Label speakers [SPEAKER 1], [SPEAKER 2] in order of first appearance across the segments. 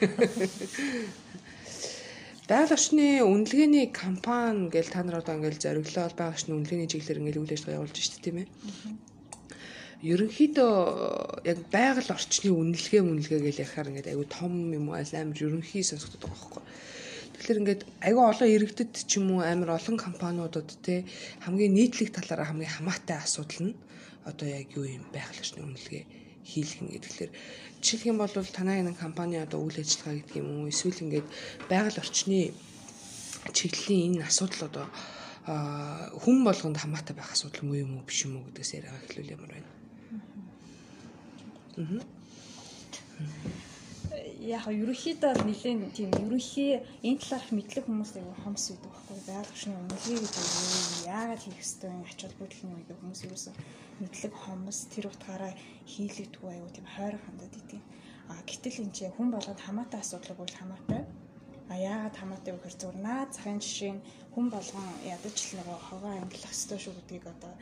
[SPEAKER 1] Байгаль орчны үнэлгээний кампани гэж та нар одоо ингээл зориглол байгаль орчны үнэлгээний чиглэлээр ингээл үйл ажиллагаа явуулж дээ тийм ээ. Ерөнхийдөө яг байгаль орчны үнэлгээ үнэлгээ гэж ярихаар ингээд айгүй том юм уу амар ерөнхий сонсогддог байгаа байхгүй. Тэгэхээр ингээд айгүй олон иргэдэд ч юм уу амар олон компаниудад те хамгийн нийтлэг талаараа хамгийн хамаатай асуудал нь одоо яг юу юм байгаль орчны үнэлгээ хийлгэх нь гэхэлэр жишээлх юм бол танай нэг компани одоо үйл ажиллагаа гэдэг юм уу эсвэл ингээд байгаль орчны чиглэлийн энэ асуудал одоо хүн болгонд хамаатай байх асуудал муу юм уу биш юм уу гэдгээс яриага эхлүүл ямар байна.
[SPEAKER 2] Яг ерөнхийдөө нэлийн тийм ерөнхий энэ талаарх мэдлэг хүмүүс аягүй хомс үйдэг байхгүй байгаль орчны үнэлгээ гэдэг юу яагаад хийх ёстой ач холбогдол нь үйдэг хүмүүс ерөөсөө мэдлэг хомс тэр утгаараа хийлэгдгүй аюу тийм хойрог хандаад идэв. А гэтэл энэ чинь хүн болгонд хамаатай асуудал бол хамаатай. А яагаад хамаатай вэ гэхээр зүгээр наад захын жишээ нь хүн болгон ядаж л нөгөө хогоо ангилах ёстой шүү гэдгийг одоо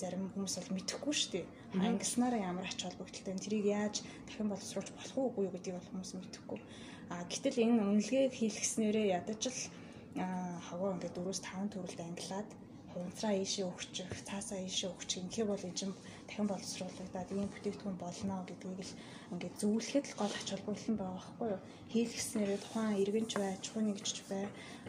[SPEAKER 2] зарим хүмүүс бол мэдэхгүй шүү дээ. Ангилснараа ямар ач холбогдолтой тэрийг яаж дахин боловсруулж болох уу үгүй юу гэдгийг бол хүмүүс мэдэхгүй. А гэтэл энэ үнэлгээг хийлгэснээрээ ядаж л хогоо ингээд 4-5 төрөлд ангилаад унтраа ийшээ өгчих, цаасаа ийшээ өгчих хий бол энэ чинь дахин боловсруулагдаад ийм бүтээгдэхүүн болно гэдгийг л ингээд зөвлөхэд л гол ач холбогдол нь байгаа байхгүй юу. Хийлгэснээрээ тухайн иргэнч бай, чухал нэгжч бай,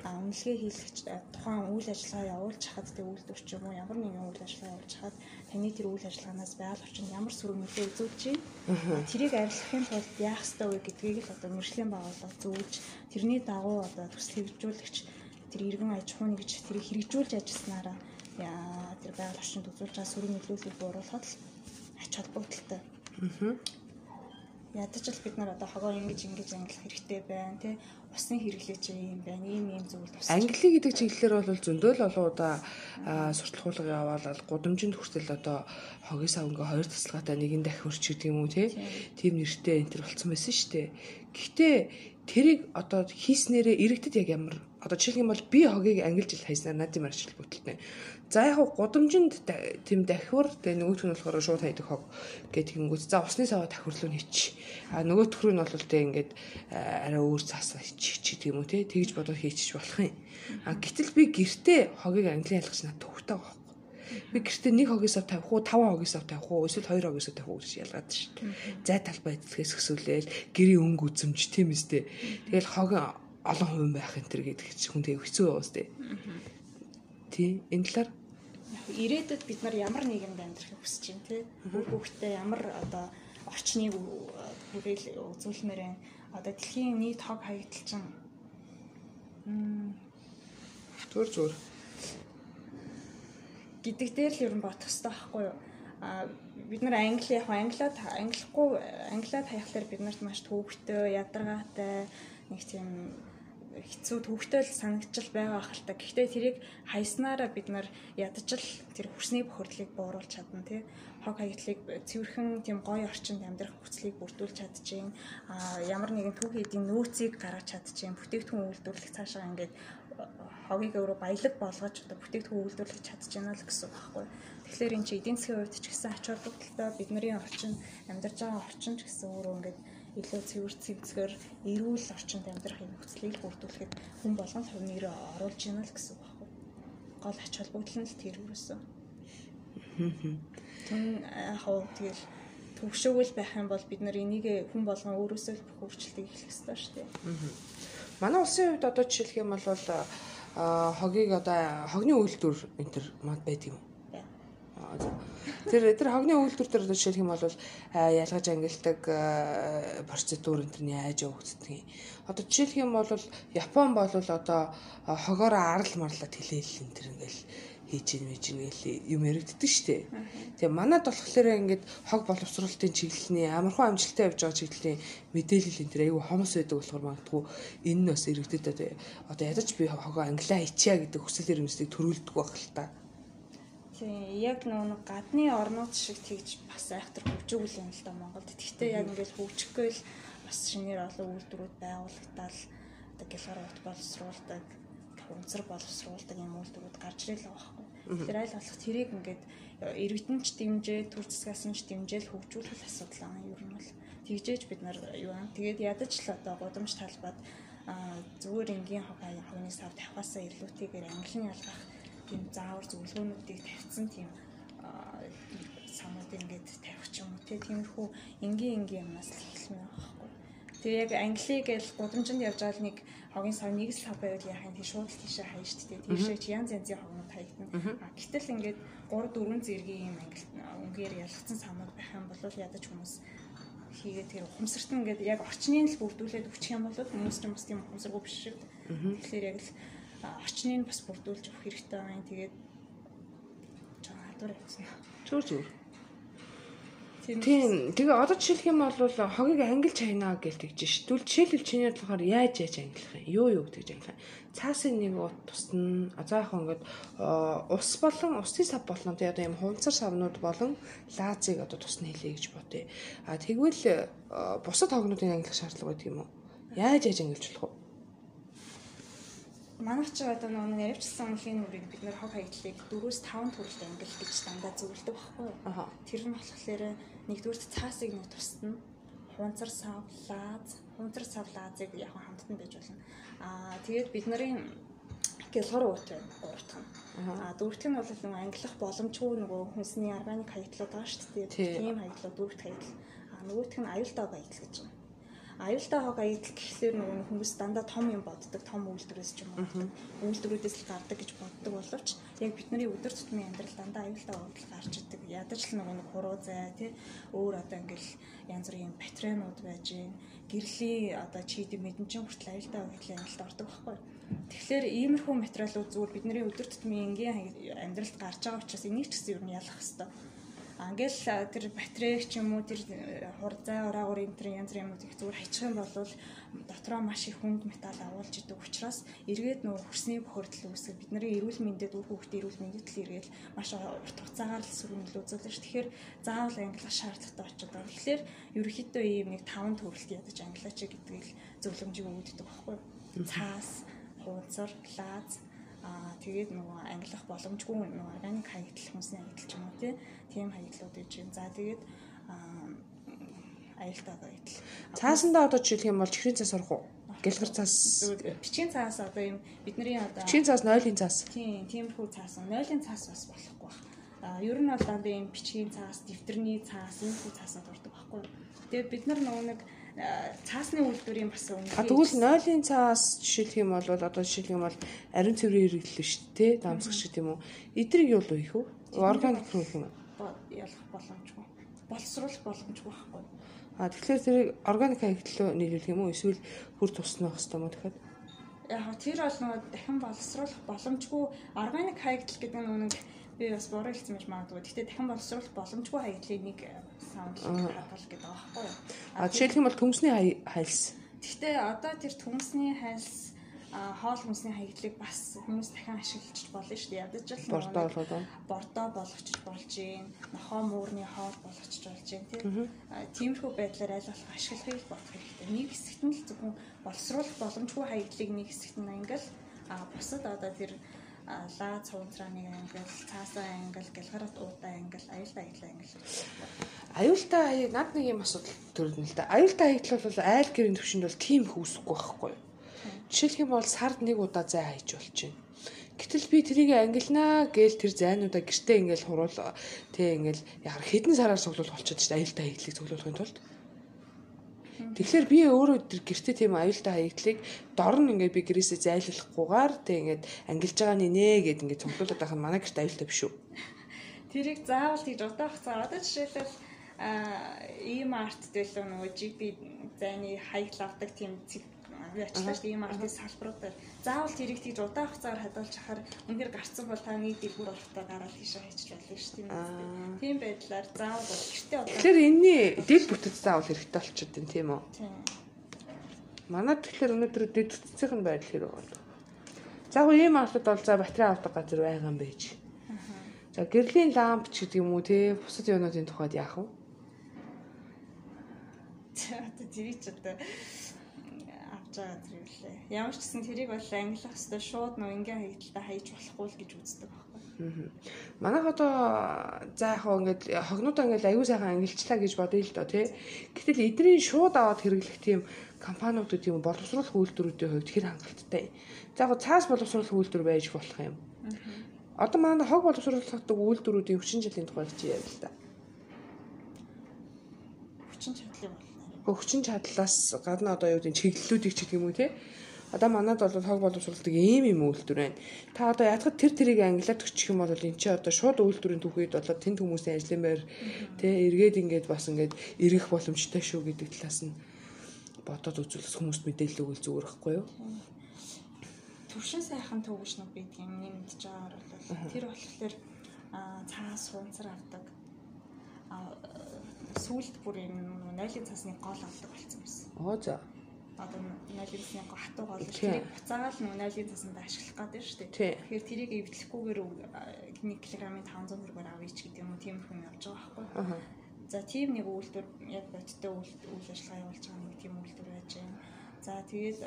[SPEAKER 2] үнэлгээ хийлгэж тухайн үйл ажиллагаа явуулж хахад тэг үйлдвэрч юм уу ямар нэгэн үйл ажиллагаа явуулж хахад таны тэр үйл ажиллагаанаас байгаль орчинд ямар сөрөг нөлөө үзүүлж байна. Тэрийг арилгахын тулд яах ёстой вэ гэдгийг л одоо мэржлийн байгууллага зөвлөж тэрний дагуу одоо төсөл хэвжүүлэгч тэр иргэн аж ахуйн гэж тэрийг хэрэгжүүлж ажилласнараа тэр байгаль орчинд үзүүлж байгаа сөрөг нөлөөллийг бууруулахад л ач холбогдолтой. Аа. Ядаж л бид нар одоо хогоо ингэж ингэж ангилах хэрэгтэй байна тий усны хэрэглээ чи юм байна ийм ийм зүйл
[SPEAKER 1] тусч англи гэдэг чиглэлээр бол зөндөл олон удаа сурталчилга яваалал гудамжинд хүртэл одоо хогийн савнгаа хоёр тасалгаатай нэгэн дахь хөрч гэдэг юм уу тийм нэртэй энэ төр болцсон байсан шүү дээ гэхдээ тэрийг одоо хийснээрээ иргэдэд яг ямар одоо жишээлх юм бол би хогийг ангилж ил хайснаар надад юм арчил бүтэлтэй. За яг гудамжинд тийм дахиур тэгээ нөгөөх нь болохоор шууд хайдаг хог гэдэг юм. За усны саваа тахирлуу хийч. А нөгөөх нь бол тэгээ ингээд арай өөр цаасаа хийчих гэдэг юм уу те тэгж бодоод хийчих болох юм. А гэтэл би гэртээ хогийг англи ялгах надад төвхтэй байгаа би гэртээ нэг хогийн сав тавих уу, таван хогийн сав тавих уу, эсвэл хоёр хогийн сав тавих уу гэж ялгаад шүү дээ. Зай талбай эдлгээс өсвөлээл гэрийн өнгө үзэмж тийм үстэй. Тэгэл хог олон хувин байх энэ төр гэдэг чинь хүн тэгээ хэцүү байгаа үстэй. Тий, энэ талаар
[SPEAKER 2] ирээдүйд бид нар ямар нийгэмд амьдрахыг хүсэж байна тий. Бүх хүүхдээ ямар одоо орчныг бүрээл үзүүлмээр байна. Одоо дэлхийн нийт хог хаягдал чинь
[SPEAKER 1] зүгээр зүгээр
[SPEAKER 2] гэдэг дээр л ер нь бодох хэрэгтэй байхгүй юу? А бид нар англи яг англиад англихгүй англиад хаяхлаар бид нарт маш төвөгтэй, ядаргаатай нэг тийм хэцүү төвөгтэй л санагдчил байгаа ахalta. Гэхдээ тэрийг хайснараа бид нар ядаж л тэр хүсний бохирдлыг бууруулж чадна тий. Хог хаягдлыг цэвэрхэн тийм гоё орчинд амьдрах хүслийг бүрдүүлж чадчихээн. А ямар нэгэн түүх эдийн нөөцийг гаргаж чадчихээн. Бүтээгдэхүүн үйлдвэрлэх цаашаа ингээд хогийг өөрөө баялаг болгож одоо бүтээгдэхүүн үйлдвэрлэж чадчихна л гэсэн үг байхгүй. Тэгэхээр эн чинь эдийн засгийн хувьд ч гэсэн ач холбогдолтой бидний орчин амьдарч байгаа орчин ч гэсэн өөрөө ингээд илүү цэвэр цэвцгээр эрүүл орчинд амьдрах юм хүслийг бүрдүүлэхэд хүн болгон хувь нэрээ оруулж яана л гэсэн байхгүй. Гол ач холбогдол нь л тэр юусэн. Тэн хоо тэгэл төвшөөгөл байх юм бол бид нар энийг хүн болгон өөрөөсөө бүх өөрчлөлтийг эхлэх ёстой шүү дээ.
[SPEAKER 1] Манай улсын хувьд одоо жишээлх юм бол хогийг одоо хогны үйлдвэр энэ төр мод байдаг юм. Тэр тэр хогны үйлдвэр төр жишээлх юм бол ялгаж ангилдаг процедур энэ төр яаж явагддаг юм. Одоо жишээлх юм бол Япон бол одоо хогоороо арал марлаад хилээл энэ төр ингээл хийж ийн мэж ийн гэл юм яригддаг штэ. Тэгээ манад болохоор ингээд хог боловсруулалтын чиглэлийн амархан амжилттай явж байгаа чиглэлийн мэдээлэл энэ төр айгүй хомос байдаг болохоор магадгүй энэ нь бас иргэдэд одоо ядаж би хогоо англиа хийчиа гэдэг хүсэл эрмэлзлийг төрүүлдэг байх л та.
[SPEAKER 2] Тийм яг нэг гадны орнууд шиг тэгж бас айхтар хөгжүүл юм л да Монголд. Гэхдээ яг ингээд хөгжихгүй л бас шинээр олон үйлдвэрүүд байгуулагдаад одоо гэлгар ут боловсруулдаг үнцэр боловсруулдаг юм үйлдвэрүүд гарч ирэл байгаа байхгүй. Тэгэхээр аль болох тэрийг ингээд иргэдэнч дэмжээ, төр засгаас нь дэмжээл хөгжүүлэх асуудал аа ер нь бол. тэгжээж бид нар юу аа тэгээд ядаж л одоо гудамж талбад зүгээр энгийн хог хогны сав тавихаасаа илүүтэйгээр англин ялгах тийм заавар зөвлөгөөнүүдийг тавьсан тийм самууд ингээд тавих ч юм уу тиймэрхүү энгийн энгийн юмнаас л байна байхгүй. Тэгээ яг англи гэл гудамжинд явж байгаа нэг хогийн сав нэг сав байвал яах юм тий шууд л тийшээ хаяж шүү дээ. Тийшээ янз янзын хогнууд хаягдана. А гэтэл ингээд 3 4 зэргийн юм англи үнгээр ялгцсан самууд байх юм бол ядаж хүмүүс хийгээд тэр ухамсарт нь ингээд яг орчныг л бүрдүүлээд өгчих юм бол хүмүүс ч бас тийм ухамсаргүй биш шүү. Тэгэхээр яг л орчныг бас бүрдүүлж өгөх хэрэгтэй байна. Тэгээд жоо хадвар явуулсан.
[SPEAKER 1] Зүгээр зүгээр. Тийм. Тэгээ одоо жишээлх юм бол хогийг ангилж хайнаа гэж тэгж ш. Түл жишээлбэл чиний болохоор яаж яаж ангилах юм? Юу юу гэж ангилах юм? Цаасын нэг ут тусна. За яг ингээд ус болон усны сав болон тэгээ одоо юм хунцар савнууд болон лазыг одоо тусна хэлээ гэж бодъё. А тэгвэл бусад хогнуудыг ангилах шаардлага байдаг юм уу? Яаж яаж ангилж болох вэ?
[SPEAKER 2] Манайх ч одоо нөгөө наривчсан онлын нүрийг бид нэр хог хаягдлыг 4-5 төрөлд ангил гэж дандаа зөвлөдөг байхгүй юу? Тэр нь болохоор нэгдүгürt цаасыг нэг тусна. Хунцар сав, лаз, хунцар сав лазыг яг хамтд нь байж болно. Аа тэгээд бид нарын гэлгор уут байна. Гурав дахь нь. Аа дөрөв дэх нь бол нөгөө ангилах боломжгүй нөгөө хүнсний органик хаягдлууд байгаа шүү дээ. Тийм хаягдлууд дөрөв дэх хаягдл. Аа нөгөөх нь аюултай хаягдл гэж байна аюултай хог аялал гэхлээр нөгөө хүмүүс дандаа том юм боддог, том үйлдвэрээс ч юм уу. Үйлдвэрүүдээс л гардаг гэж боддог боловч яг бидний өдөр тутмын амьдрал дандаа аюултай хогдол гарч идэг. Ядаж л нөгөө нэг хуруу зай тий өөр одоо ингээл янз бүрийн батарейнууд байж гин гэрлийн одоо чийдэг мэдэнчин хүртэл аюултай хогдлын ангилалд ордог байхгүй. Тэгэхээр иймэрхүү материалууд зүгээр бидний өдөр тутмын энгийн амьдралд гарч байгаа учраас энийг ч гэсэн юу нь ялах хэрэгтэй Ингээл тэр батарей ч юм уу тэр э, хурцай ораагур энэ төр янз бүрийн юмыг зүгээр хайчих юм бол дотроо маш их хүнд металл агуулж идэг учраас эргээд нөө хөрсний бохирдол үүсгэж бидний эрүүл мэндэд үр хүүхдийн эрүүл мэндэд л эргээд маш урт хугацаагаар л сөрөг нөлөөзүүлж ш. Тэгэхээр заавал ангилах шаардлагатай очиж байгаа. Тэгэхээр ерөнхийдөө ийм нэг 5 төрөлт ядаж ангилаач гэдгийг зөвлөмжийг өгдөг байхгүй. Цаас, хуудсар, лаз Аа тэгээд нөгөө ангилах боломжгүй нөгөө органик хаягдл хүнсний хаягдл ч юм уу тийм хаягдлууд гэж юм. За тэгээд аюултай хаягдл.
[SPEAKER 1] Цаасандаа одоо жишээлх юм бол чихрийн цаас орох уу? Гэлгэр цаас
[SPEAKER 2] бичгийн цаас одоо юм бидний одоо
[SPEAKER 1] бичгийн цаас нойлын цаас.
[SPEAKER 2] Тийм, тиймэрхүү цаас. Нойлын цаас бас болохгүй байна. Ер нь бол дандаа юм бичгийн цаас, дэвтэрний цаас, иймэрхүү цаасад ордог байхгүй. Тэгээд бид нар нөгөө нэг цаасны үйлдвэрийн бас үнэ.
[SPEAKER 1] А тэгвэл нойлын цаас жишээлх юм бол одоо жишээлх юм бол ариун цэврийн хэрэглэл шүү дээ. Даамсгах шиг тийм үү. Эдрийг юу хийх вэ? Органик руу хийх юм
[SPEAKER 2] уу? Ялах боломжгүй. Боловсруулах боломжгүй байхгүй.
[SPEAKER 1] А тэгэхээр тэрийг органик хаягдлаа нийлүүлэх юм уу? Эсвэл бүр тусна байх хэрэгтэй юм уу тэгэхээр?
[SPEAKER 2] Яг тэр бол нөгөө дахин боловсруулах боломжгүй органик хаягдл гэдэг нь нэг би бас буруу хэлсэн байж магадгүй. Гэхдээ дахин боловсруулах боломжгүй хаягдлыг нэг саунд хадгал гэдэг байхгүй юу?
[SPEAKER 1] А жишээлх юм бол төмсний хайлс.
[SPEAKER 2] Гэхдээ одоо тэр төмсний хайлс хоол хүнсний хаягдлыг бас хүмүүс дахин ашиглаж болно шүү дээ. Ядаж л
[SPEAKER 1] бордоо болгоод
[SPEAKER 2] бордоо болгочих болж гин, нохоо муурны хоол болгочих болж гин тийм. Тиймэрхүү байдлаар аль болох ашиглахыг бодох хэрэгтэй. Нэг хэсэгт нь л зөвхөн боловсруулах боломжгүй хаягдлыг нэг хэсэгт нь ангил а бусад одоо тэр лаа цуунцрааны ангил, цаасаа ангил, гэлгарат уутай ангил, аюултай аялал ангил.
[SPEAKER 1] Аюултай аяг над нэг юм асуудал төрөлнө л да. Аюултай аялал бол айл гэрийн төвшөнд бол тийм их үүсэхгүй байхгүй юу? Жишээлх юм бол сард нэг удаа зай хайж болж байна. Гэтэл би тэрийг ангилнаа гээл тэр зайнуудаа гэртээ ингээл хуруул тэг ингээл яг хэдэн сараар цуглуулах болчиход шүү дээ аюултай аяллыг цуглуулахын тулд. Тэгэхээр би өөрөө тэр гэртээ тийм аюултай хаягдлыг дор нь ингээд би гэрээсээ зайлуулахгүйгээр тэг ингээд ангилж байгаа нэ гэд ингээд цуглуулад байх нь манай гэрт аюултай биш үү?
[SPEAKER 2] Тэрийг заавал тийж удаах цаа. Одоо жишээлбэл ийм арт дэлөө нөгөө GP зайны хаягдл авдаг тийм би очлаа шүү ийм артын салбаруудаар заавал тэрийг тийж удаан хугацаар хадгалж хахаар үнээр гарцсан бол та нэг дэлгүүр болохтой гараад тийшээ хайчих болно шүү дээ. Тийм байдлаар заавал гэртээ удаан.
[SPEAKER 1] Тэгэхээр энэний дэд бүтэц заавал хэрэгтэй болчиход байна тийм үү? Тийм. Манай тэгэхээр өнөөдөр дэд бүтцийн байдал хэрэг байна. За гоо ийм артууд бол за батарей авдаг газар байгаа юм байж. За гэрлийн ламп ч гэдэг юм уу те бусад юмнуудын тухайд яах вэ?
[SPEAKER 2] За тэрий ч одоо байгаа зэрэглээ. Ямар ч гэсэн тэрийг бол ангилах хэвээр шууд нөө ингийн хаягдталтаа хайж болохгүй л гэж үздэг байхгүй.
[SPEAKER 1] Манайх одоо за яг хоо ингээд хогнуудаа ингээд аюу сайхан ангилчлаа гэж бодъё л доо тий. Гэтэл эдний шууд аваад хэрэглэх тийм компаниудад тийм боловсруулах үйлдвэрүүдийн хувьд хэр хангалттай. За яг цаас боловсруулах үйлдвэр байж болох юм. Одоо манай хог боловсруулах үйлдвэрүүдийн хүчин чадлын тухай чи яриа л да.
[SPEAKER 2] Хүчин чадлын
[SPEAKER 1] Хүчин чадлаас гадна одоо юу гэдэг чиглэлүүдийг ч гэх юм уу те. Одоо манад бол хог боловсруулдаг ийм юм үйлдвэр байна. Та одоо ядахад тэр тэрийг англиар төгчих юм бол эн чи одоо шууд үйлдвэрийн түүхийд болоод тэнд хүмүүсийн ажлын байр те эргээд ингээд бас ингээд эргэх боломжтой шүү гэдэг талаас нь бодоод үзүүлэх хүмүүст мэдээлэл өгөл зүгээр байхгүй юу?
[SPEAKER 2] Төвшин сайхан төвшнүүд байдаг юм нэмэгдэж байгаагаар бол тэр болохоор цаас хуунцар авдаг. Сүүлд бүр энэ нойлын цасны гол авдаг болсон байсан.
[SPEAKER 1] Оо за
[SPEAKER 2] одоо нойлын гол хатуу гол тэрийг буцаагаал нойлын цасанд ашиглах гэдэг шүү дээ. Тэгэхээр тэрийг эвдлэхгүйгээр 1 кг-ийн 500 төгрөгөөр авъя ч гэдэг юм уу тийм хүн явж байгаа байхгүй. За тийм нэг үйлдвэр яг бодтой үйл ажиллагаа явуулж байгаа нэг тийм үйлдвэр байж байна. За тэгээд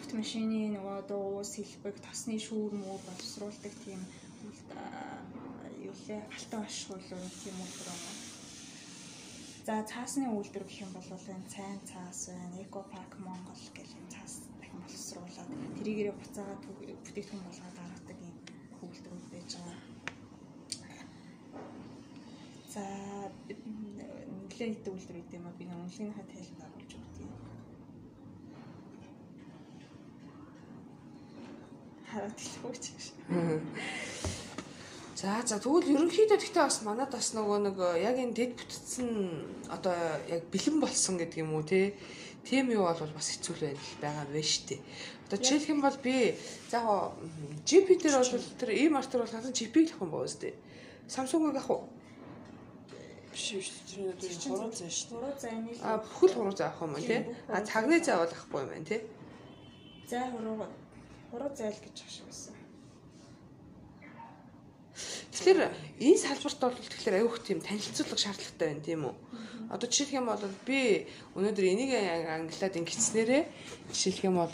[SPEAKER 2] автомашины нөгөө дуу сэлбэг тосны шүүр мүү боловсруулдаг тийм юу лээ алтан ашиглуу тийм үйлдвэр байна. За цаасны үйлдвэр гэх юм бол энэ цайн цаас байна, Эко парк Монгол гэх юм цаас дахин боловсруулаад тэрийгээрээ буцаагаад бүтээгдэхүүн болгоод гаргадаг юм үйлдвэрүүд байж байгаа. За нэлээд идэв үйлдвэр гэдэг юм а би үнэлгээнийхээ тайлбар агуулж өгдөө. Хараад хэлэхгүй ч гэж.
[SPEAKER 1] За за тэгвэл ерөнхийдөө гэхдээ бас манад бас нөгөө нэг яг энэ дэд бүтцэн одоо яг бэлэн болсон гэдэг юм уу те тийм юу бол бас хэцүү л байгаа шүү дээ. Одоо жишээлх юм бол би яг GP дээр бол тэр ийм артер бол хасан GP-г л юм боо үстэй. Samsung-ыг ах уу?
[SPEAKER 2] биш биш тэр нь хуруу зай дээ. Хуруу зайны
[SPEAKER 1] А бүхэл хуруу зай авах юм байна тий. А цагны зай бол авахгүй юм байна тий.
[SPEAKER 2] Зай хуруу хуруу зайл гэж ах шиг байсан.
[SPEAKER 1] Тэгэхээр энэ салбарт бол тэгэхээр аюух тийм танилцуулга шаардлагатай байна тийм үү? Одоо жишээлх юм бол би өнөөдөр энийг англиад ингэснээрээ жишээлх юм бол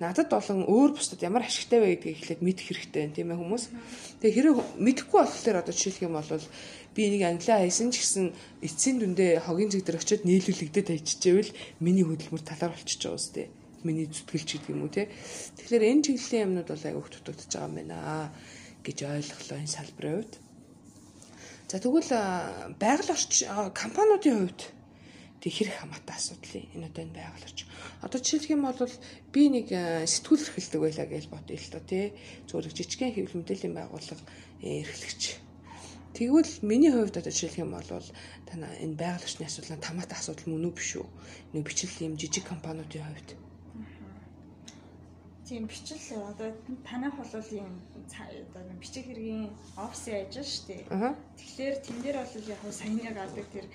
[SPEAKER 1] надад болон өөр бусдад ямар ашигтай вэ гэдгийг эхлээд мэдэх хэрэгтэй байна тийм ээ хүмүүс. Тэгээ хэрэг мэдэхгүй болохоор одоо жишээлх юм бол би энийг англиа хайсан ч гэсэн эцсийн дүндээ хогийн зэг дээр очиод нийлүүлэгдээд хайчихвэл миний хөдөлмөр талаар болчихж байгаа үстэй. Миний зүтгэлч гэдэг юм уу те. Тэгэхээр энэ чиглэлийн юмнууд бол аюух дутагдж байгаа юм байна гэж ойлголоо энэ салбарын хувьд. За тэгвэл байгаль орч компаниудын хувьд тэг хэрэг хамаатай асуудал энэ одоо энэ байгаль орч. Одоо жишээлх юм бол би нэг сэтгүүл эрхэлдэг байлаа гэж бодъё л доо тий. Зүгээр жижигхэн хэвлэл мэдээллийн байгууллага эрхлэгч. Тэгвэл миний хувьд одоо жишээлх юм бол тана энэ байгаль орчны асуудал тамаатай асуудал мөн үү биш үү? Нэг бичлэл юм жижиг компаниудын хувьд.
[SPEAKER 2] Тийм бичлэл одоо танах бол юм одоо бичиг хэргийн офис яаж шүү дээ. Тэгэхээр тэн дээр бол яг саяны гадаг тэр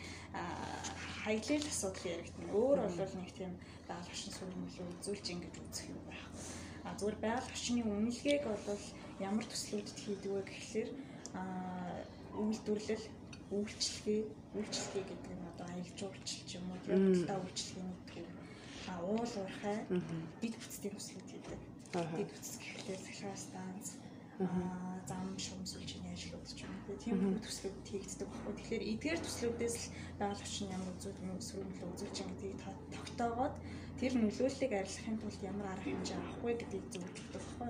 [SPEAKER 2] хаягдлын асуудал яригдана. Өөр бол нэг тийм байгаль орчин сүрмэлөө үзүүлж ингэж үзэх юм байхгүй. А зүгээр байгаль орчны үнэлгээг бол ямар төслүүдэд хийдэг вэ гэхлээр үйлдвэрлэл, үйлчлэгээ, үйлчлэгээ гэдэг нь одоо аялал жуулчлал юм уу, явдлаа үйлчлэгээний төв. А уул уурхай бид бүтцийн төслүүд хийдэг. Бид бүтц гэхлээр захиа станц, зам шумсулчны ажил үзэж байна. Тийм бүх төслүүд хийгддэг баггүй. Тэгэхээр эдгээр төслүүдээс л байгаль орчин ямар үзүүл сөрөглөө үзүүлж гэдгийг тогтоогоод тэр нөлөөллийг арилгахын тулд ямар арга хэмжээ авах вэ гэдгийг зөвлөдөг баггүй.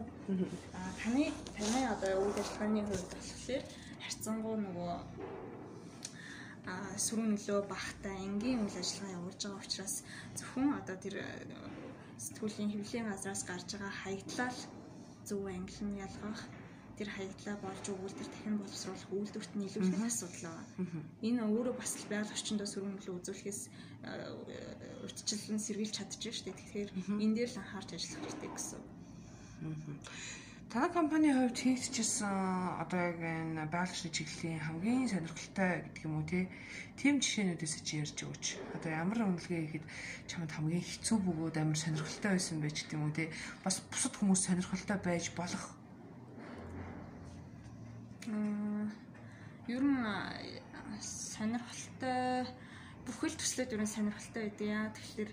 [SPEAKER 2] Аа таны таны одоо үйл ажиллагааны хувьд болохоор харьцангуй нөгөө нөлөө багтаа энгийн үйл ажиллагаа явуулж байгаа учраас зөвхөн одоо тэр сэтгүүлийн хэвлэлийн газраас гарч байгаа хаягдлал зөв англи нь ялгах тэр хаягдлаа болж өгүүлдэр дахин боловсруулах үйлдвэрт нийлүүлэх асуудал байгаа. Энэ өөрөө бас л байгаль орчиндөө сөрөг нөлөө үзүүлэхээс урьдчилан сэргийлж чадчих шүү дээ. Тэгэхээр энэ дээр л анхаарч ажиллах хэрэгтэй гэсэн.
[SPEAKER 1] Танай компани хувьд хийгдчихсэн одоо яг энэ байгалийн чиглэлийн хамгийн сонирхолтой гэдэг юм уу тийм жишээнүүдээс чи ярьж өгөөч. Одоо ямар үнэлгээ хийхэд чамд хамгийн хэцүү бөгөөд амар сонирхолтой байсан байж гэдэг юм уу те бас бусад хүмүүс сонирхолтой байж болох
[SPEAKER 2] ер нь сонирхолтой бүхэл төслүүд ер нь сонирхолтой байдаг яа. Тэгэхээр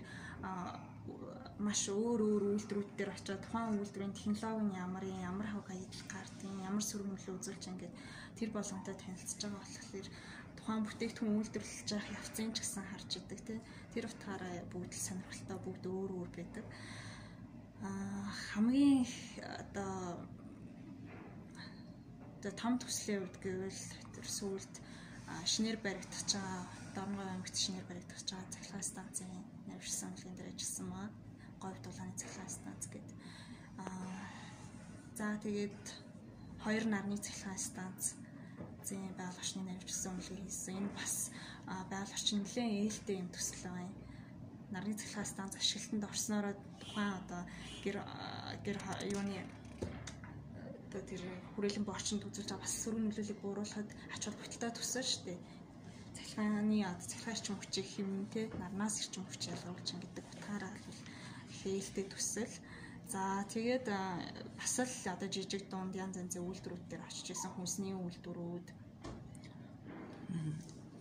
[SPEAKER 2] маш өөр өөр үйлдвэрүүд дээр очиод тухайн үйлдвэрийн технологийн ямар ямар хав хаягдл гардыг ямар сөргөмөл үзүүлж ингээд тэр болгонтой танилцж байгаа болохоор тухайн бүтээгдэхүүн үйлдвэрлэж байгаа явцын ч гэсэн харж идэг тий тэр утгаараа бүгд л сонирхолтой бүгд өөр өөр байдаг. А хамгийн одоо одоо том төслийн үед гэвэл тэр сүүлд шинээр баригдах байгаа Дорногов аймагт шинээр баригдах байгаа цахилгаан станцын навшсан үлгэн дээр ажилласан маа говь дулааны цахилгаан станц гэдэг. Аа за тэгээд хоёр нарны цахилгаан станц зэн байгаль орчны навчсан үнэлгээ хийсэн. Энэ бас байгаль орчин нэлээд ээлтэй юм төсөл байгаа юм. Нарны цахилгаан станц ашиглалтанд орсноороо тухайн одоо гэр гэр юуны одоо тэр хүрээлэн борчинд үзүүлж байгаа бас сөрөг нөлөөллийг бууруулахад ач холбогдолтой төсөл шүү дээ. Цахилгааны одоо цахилгаан эрчим хүчийг хэм те нарнаас эрчим хүч ялгуулж гэдэг утгаараа бол хээлтэй төсөл. За тэгээд бас л одоо жижиг дунд янз янзын үйлдвэрүүд дээр очиж исэн хүнсний үйлдвэрүүд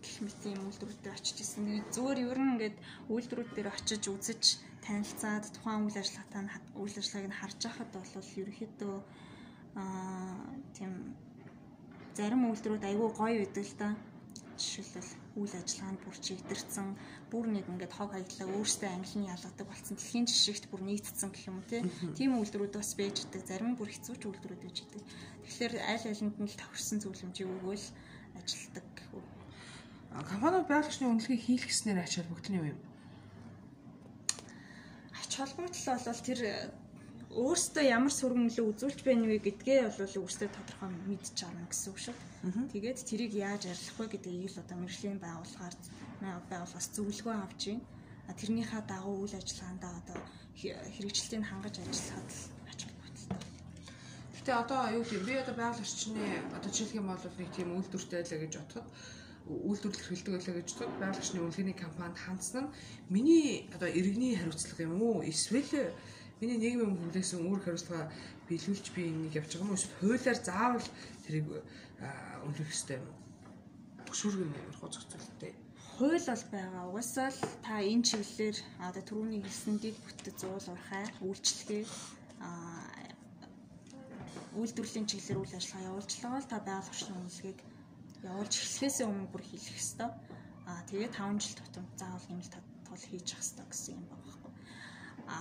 [SPEAKER 2] гэх мэт юм үйлдвэрүүд дээр очиж исэн. Тэгээд зүгээр ер нь ингээд үйлдвэрүүд дээр очиж үзэж танилцаад тухайн үйл ажиллагаатай үйл ажиллагааг нь харж байхад бол ерөөхдөө аа тийм зарим үйлдвэрүүд айгүй гоё байдаг л да. Жишээлбэл үйл ажиллагаанд бүр чигдэрсэн. Бүр нэг ингээд хог хаяглаа өөртөө ангилын ялгадаг болсон. Дэлхийн жишгт бүр нийцсэн гэх юм уу тийм үйлдвэрүүд бас байж идэг. Зарим бүр хэцүүч үйлдвэрүүд байж идэг. Тэгэхээр аль алинд нь л тохирсон зөвлөмжийг өгөөл ажилтдаг
[SPEAKER 1] компаниуд байгалийн үнэлгээ хийх гэснээр ач холбогдол нь юу юм?
[SPEAKER 2] Ач холбогдол бол тэр өөртөө ямар сөргөмлөө үзүүлж байна вэ гэдгээ бол өөртөө тодорхой мэдж авна гэсэн үг шүү. Тэгээд тэрийг яаж арилгах вэ гэдгийг л одоо мэрэгжлийн байгууллагаар байгууллагаас зөвлөгөө авч байна. Тэрнийхээ дагуу үйл ажиллагаандаа одоо хэрэгжилтийг хангаж ажиллахад ач холбогдолтой.
[SPEAKER 1] Гэтэ одоо юу гэв би одоо байгаль орчны одоо жишээлх юм бол нэг тийм үйлдвэртэй л гэж бодоход үйлдвэрлэл эрхэлдэг байлаа гэж бодоход байгаль орчны үнэлгээний компанид хандсан нь миний одоо иргэний хариуцлага юм уу? Эсвэл Миний нийгмийн хүлээсэн үүрэг хариуцлага биелүүлж би энийг явж байгаа юм уу? Эсвэл хуулиар заавал тэрийг үнэлэх хэрэгтэй юм уу? Төгшүүрг нь ямар хоо зохицуулттай.
[SPEAKER 2] Хууль бол байгаа. Угаасаа л та энэ чиглэлээр одоо түрүүний хэлсэн дэд бүтэц уул уурхай үйлчлэгээ үйлдвэрлэлийн чиглэлээр үйл ажиллагаа явуулж байгаа бол та байгаль орчны үнэлгээг явуулж эхлэхээс өмнө бүр хийх ёстой. Аа тэгээд 5 жил тутамд заавал нэмэлт тол хийж явах ёстой гэсэн юм байна. А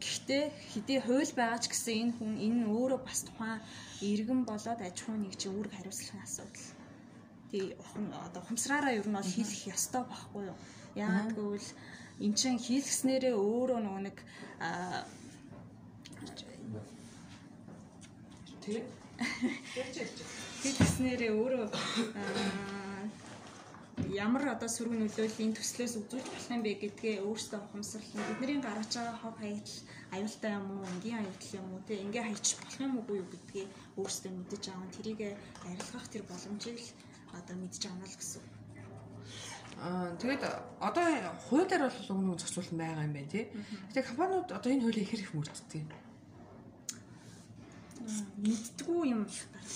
[SPEAKER 2] гэхдээ хэдий хууль байгаа ч гэсэн энэ хүн энэ өөрөө бас тухайн иргэн болоод аж ахуйн нэг чи үүрэг хариуцлагын асуудал. Тий одоо ухамсараараа ер нь бол хийх ёстой байхгүй юу? Яагаад гэвэл эн чин хийлгснээрээ өөрөө нөгөө нэг
[SPEAKER 1] тий
[SPEAKER 2] Хийлгснээрээ өөрөө ямар одоо сөрөг нөлөөллийн төслөөс үзүүлж болох юм бэ гэдгээ өөрсдөө ухамсарлан бидний гаргаж байгаа хог хаягдл аюултай юм уу, энгийн хаягдл юм уу, тэг ингээ хайчих болох юм уу юу гэдгийг өөрсдөө мэдэж аван тэрийг арилгах тэр боломжийг л одоо мэдж авна л гэсэн.
[SPEAKER 1] Аа тэгээд одоо хуулиар бол уг нэг зохицуулан байгаа юм байна тий. Гэтэ компаниуд одоо энэ хуулийг хэр их мөрддөг юм?
[SPEAKER 2] Мэддгүү юм л байна.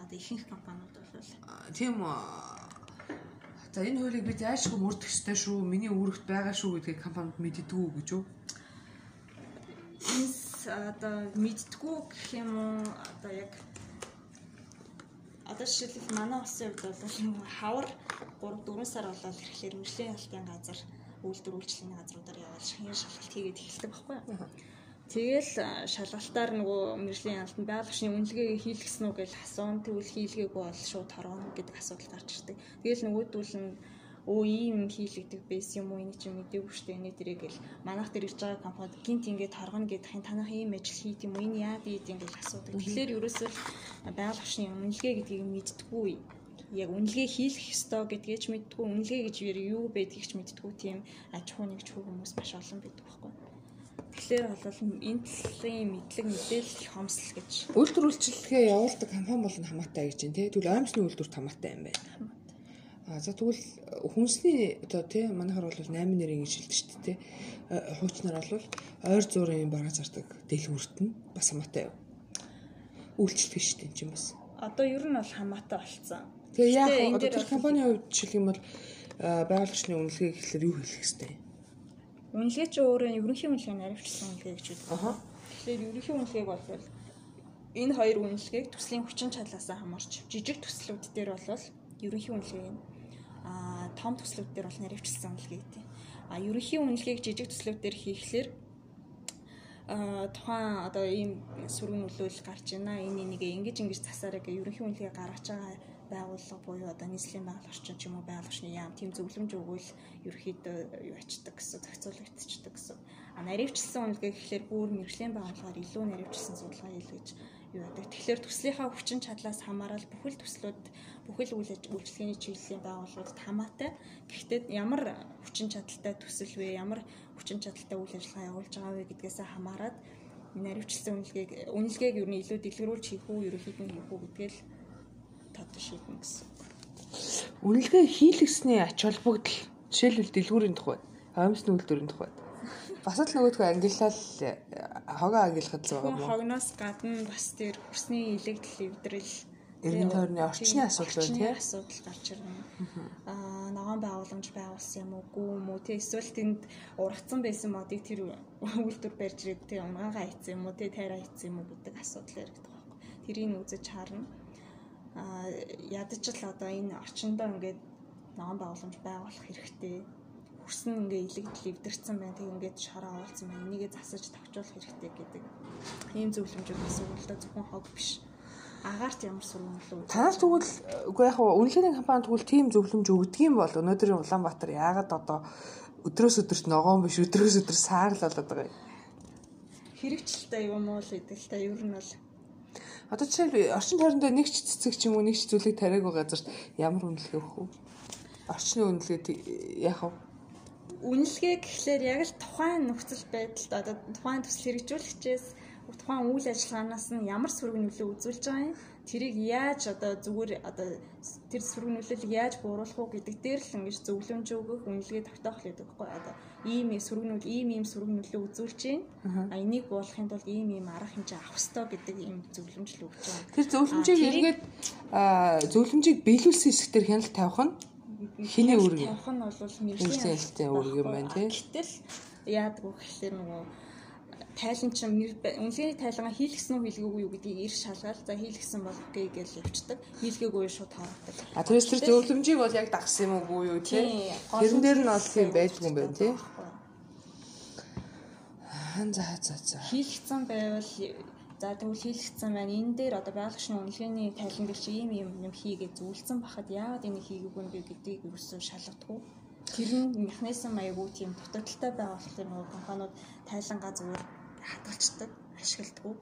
[SPEAKER 2] Одоо ихэнх компаниуд бол
[SPEAKER 1] тийм За энэ хуулийг би зайлшгүй мөрдөх ёстой шүү. Миний үүрэгт байгаа шүү гэдгийг компанид мэддэггүй гэж үү?
[SPEAKER 2] Эс одоо мэддэггүй гэх юм уу? Одоо яг одоо жишээлбэл манай улсын хувьд бол хавар 3 4 сар болоод ирэхлээр мөрлийн халтын газар үйлдвэр үйлчлэлийн газруудаар яваад шахин шалгалт хийгээд эхэлдэг байхгүй юу? Тэгэл шалгалтаар нөгөө мэржлийн албанд байгалийн үнэлгээгээ хийлгэсэн үү гэж асуун. Тэгвэл хийлгээгүй бол шууд торгоно гэдэг асуудал гарч ирдэг. Тэгэл нөгөөдүүл нь өө ийм хийлэгдэх байсан юм уу энийг чи мэдээгүй штэ энэ дэрэг гэл манайх дээр ирж байгаа компанид гинт ингээд торгоно гэдэг хин танах ийм ажил хийд юм уу энэ яа дийд ингээд асуудаг. Тэгэхээр ерөөсөө байгаль орчны үнэлгээ гэдгийг мэддэггүй яг үнэлгээ хийлгэх ёстой гэдгээ ч мэддэггүй үнэлгээ гэж юу байдгийг ч мэддэггүй тийм аж ахуй нэгж хүмүүс маш олон байдаг байхгүй. Тэгэхээр бол энэ талын мэдлэг мэдээлэл хомсол гэж.
[SPEAKER 1] Үйлдвэр үйлчлэгээ явуулдаг компани бол хамаатай гэж байна тий. Тэгвэл оймсны үйлдвэрт хамаатай юм байна. А за тэгвэл хүнсний одоо тий манайхаар бол 8 нэрийн шилдэг шүү дээ тий. Хуучнаар бол ойр зуурын бараа зардаг дэлгүүрт нь бас хамаатай юу? Үйлчлэх шүү дээ энэ чинь бас.
[SPEAKER 2] Одоо ер нь бол хамаатай болцсон.
[SPEAKER 1] Тэгээ яг одоо компанийн хувьд жишээлх юм бол байгаль орчны үнэлгээ гэхэлэр юу хэлэх хэвтэй?
[SPEAKER 2] Үнэлгээ чи өөрөө ерөнхий үнэлгээ наривчлсан үнэлгээ гэж үү. Аа. Тэгэхээр ерөнхий үнэлгээг бол энэ хоёр үнэлгээг төслийн хүчин чадлаас хамаарч жижиг төслүүд дээр бол ерөнхий үнэлгээ юм. Аа том төслүүд дээр бол наривчлсан үнэлгээ гэдэг. А ерөнхий үнэлгээг жижиг төслүүд дээр хийхлээр а тухайн одоо ийм сүрэн нөлөөлөл гарч байна. Энэ энийг ингэж ингэж засаараа гэ ерөнхий үнэлгээ гаргаж байгаа байгууллага буюу одоо нийслэлийн байгууллага орчин ч юм уу байгууллагын яам тийм зөвлөмж өгвөл ерөөхдөө юу ачдаг гэсэн зохицуулагдчихдаг гэсэн. А наривчлсан үнэлгээ гэхэлэр бүр мэрэгжлийн байгууллагаар илүү наривчлсан судалгаа хийлгэж юу яадаг. Тэгэхээр төслийнхаа хүчин чадлаас хамаарал бүхэл төслүүд бүхэл үйл үйлчлэгээний чиглэлийн байгууллагууд хамаатай. Гэхдээ ямар хүчин чадалтай төсөл вэ? Ямар хүчин чадалтай үйл ажиллагаа явуулж байгаа вэ гэдгээс хамаарат наривчлсан үнэлгээг үнэлгээг юу илүү дэлгэрүүлж хийх үү, ерөөхдөө хийх үү гэдгээл шийднэ гэсэн.
[SPEAKER 1] Үнэлгээ хийлгэсний ач холбогдол жишээлбэл дэлгүүрийн тухай, аимсны үйлдвэрийн тухай. Бас л нөгөөдхөө ангиллал хогоо ангиллахад л байгаа
[SPEAKER 2] мó. Хогноос гадна бас тэр хөрсний илэгдэл эвдрэл
[SPEAKER 1] эргэн тойрны орчны асуудал
[SPEAKER 2] байна тийм асуудал гарч ирнэ. Аа ногоон байгууламж байгуулсан юм уугүй юм уу тийм эсвэл тэнд ургацсан байсан модыг тэр үйлдвэр барьж ирээд тийм унгаага хийсэн юм уу тийм тайраа хийсэн юм уу гэдэг асуудал яригдах байхгүй. Тэрийг үзэж харна. Аа ядаж л одоо энэ орчиндөө ингээд ногоон байгууламж байгуулах хэрэгтэй хөрсөн ингээ илэгдэл эвдэрсэн байна. Тэг ингээд шороо оолцсон байна. Энийгээ засаж тавчуулах хэрэгтэй гэдэг ийм зөвлөмжүүд бас өгөлдөө зөвхөн хог биш агаарт ямар сургууль үү?
[SPEAKER 1] Танаас тэгвэл үгүй яг үнэлгээний компани тэгвэл тийм зөвлөмж өгдөг юм бол өнөөдрийн Улаанбаатар яагаад одоо өдрөөс өдөрт ногоон биш өдрөөс өдөр саар л болоод байгаа юм.
[SPEAKER 2] Хэрэгжилтэй юм уу л гэдэг л та ер нь бол
[SPEAKER 1] Одоо жишээл орчин тойрондоо нэг ч цэцэг ч юм уу нэг ч зүйлийг тариагүй газарт ямар үнэлгээ өгөх вэ? Орчны үнэлгээ яах вэ?
[SPEAKER 2] Үнэлгээ гэхлээр яг л тухайн нөхцөл байдалд одоо тухайн төсөл хэрэгжүүлэгчээс тухайн үйл ажиллагаанаас нь ямар сөрөг нөлөө үзүүлж байгаа юм тэрийг яаж одоо зүгээр одоо тэр нөлөөлөлийг яаж бууруулах уу гэдэг дээр л ингэж зөвлөмж өгөх үнэлгээ тогтоох л гэдэг байхгүй. Одоо ийм нөл ийм ийм нөлөө үзүүлж байна. А энийг буулгахын тулд ийм ийм арга хэмжээ авах ёстой гэдэг ийм зөвлөмж л өгч байгаа.
[SPEAKER 1] Тэр зөвлөмжийг эргээд зөвлөмжийг биелүүлсэн хэсгээр хяналт тавих нь хиний үүрэг
[SPEAKER 2] тавих нь бол
[SPEAKER 1] мэрэгжлийн үүрэг юм байна тий.
[SPEAKER 2] Гэтэл яадаг вэ гэхэлэр нөгөө тайлан чинь үнэлгээний тайлгаа хийлгсэн үү хийлгээгүй юу гэдгийг ир шалгаал. За хийлгсэн бол окей гэж явцдаг. Хийлгээгүй шууд тоорогддог.
[SPEAKER 1] А тэрс тэр зөвлөмжийг бол яг дагсан юм уу юу тий? Тэрэн дээр нь бол тийм байдгүй юм байна тий. За за за.
[SPEAKER 2] Хийлгсэн байвал за тэгвэл хийлгсэн байна. Энэ дээр одоо байгалийн үнэлгээний тайлан чи ийм юм юм хийгээ зөвлөсөн бахад яагаад энийг хийгээгүй бэ гэдгийг юусэн шалгадаггүй тэр нь механизм аягүй тийм дутагдaltaй байгаа болохоор нөгөө компаниуд тайлангаа зүгээр хадгалцдаг, ашигладаг.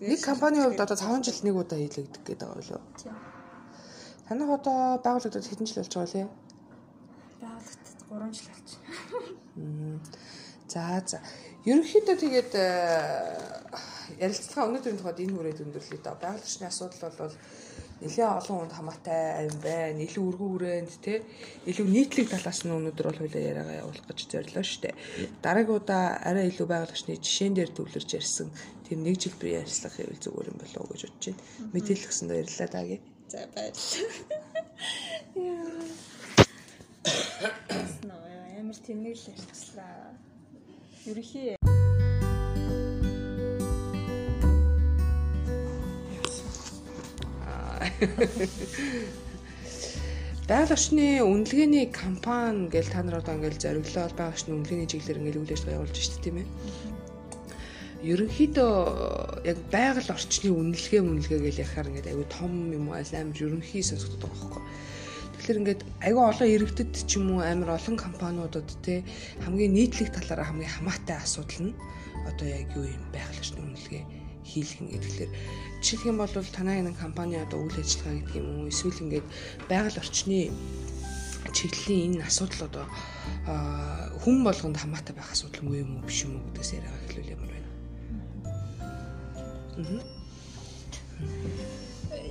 [SPEAKER 1] Нэг компанийн хувьд одоо 5 жил нэг удаа хийлэгдэх гэдэг байгаа уу? Тийм. Танах одоо байгууллагад хэдэн жил болж байгаа вэ?
[SPEAKER 2] Байгууллагад 3 жил болж
[SPEAKER 1] байна. За за. Ерөнхийдөө тэгээд э, ярилцлага өнөөдрийн тухайд энэ хүрээд өндөрлөе доо. Байгууллагын асуудал бол нэлээ олон хүнд хамаатай юм байна. Илүү өргөн хүрээнд те илүү нийтлэг талаас нь өнөөдөр бол хоёлаа яриагаа явуулах гэж зорилоо штэ. Дараагийн удаа арай илүү байгууллагын жишээн дээр төвлөрж ярьсан тийм нэг жилбэр ярьцлах хэвэл зүгээр юм болов уу гэж бодож байна. Мэдээлэл өгсөндөө баярлалаа даагийн.
[SPEAKER 2] За баярлалаа. Яа. Ямар тэнэг л ярьцлаа. Ерхий
[SPEAKER 1] Байгаль орчны үнэлгээний компани гэж та нар одоо ингээл зориглоод байгаль орчны үнэлгээний чиглэлээр ингээл үйл ажиллагаа явуулж байна тийм ээ. Ерөнхийдөө яг байгаль орчны үнэлгээ үнэлгээ гэж яхаар ингээд аюу том юм аль амар ерөнхий сонсогддог байхгүй. Тэгэхээр ингээд аюу олон иргэдэд ч юм уу амар олон компаниудад те хамгийн нийтлэг талаараа хамгийн хамаатай асуудал нь одоо яг юу юм байгаль орчны үнэлгээ хийлгэн гэдгээр жишээлх юм бол танай энэ компани одоо үйл ажиллагаа гэдэг юм уу эсвэл ингээд байгаль орчны чиглэлийн энэ асуудал одоо хүн болгонд хамаатай байх асуудал муу юм уу биш юм уу гэдгээс яриага хэлүүл ямар байна.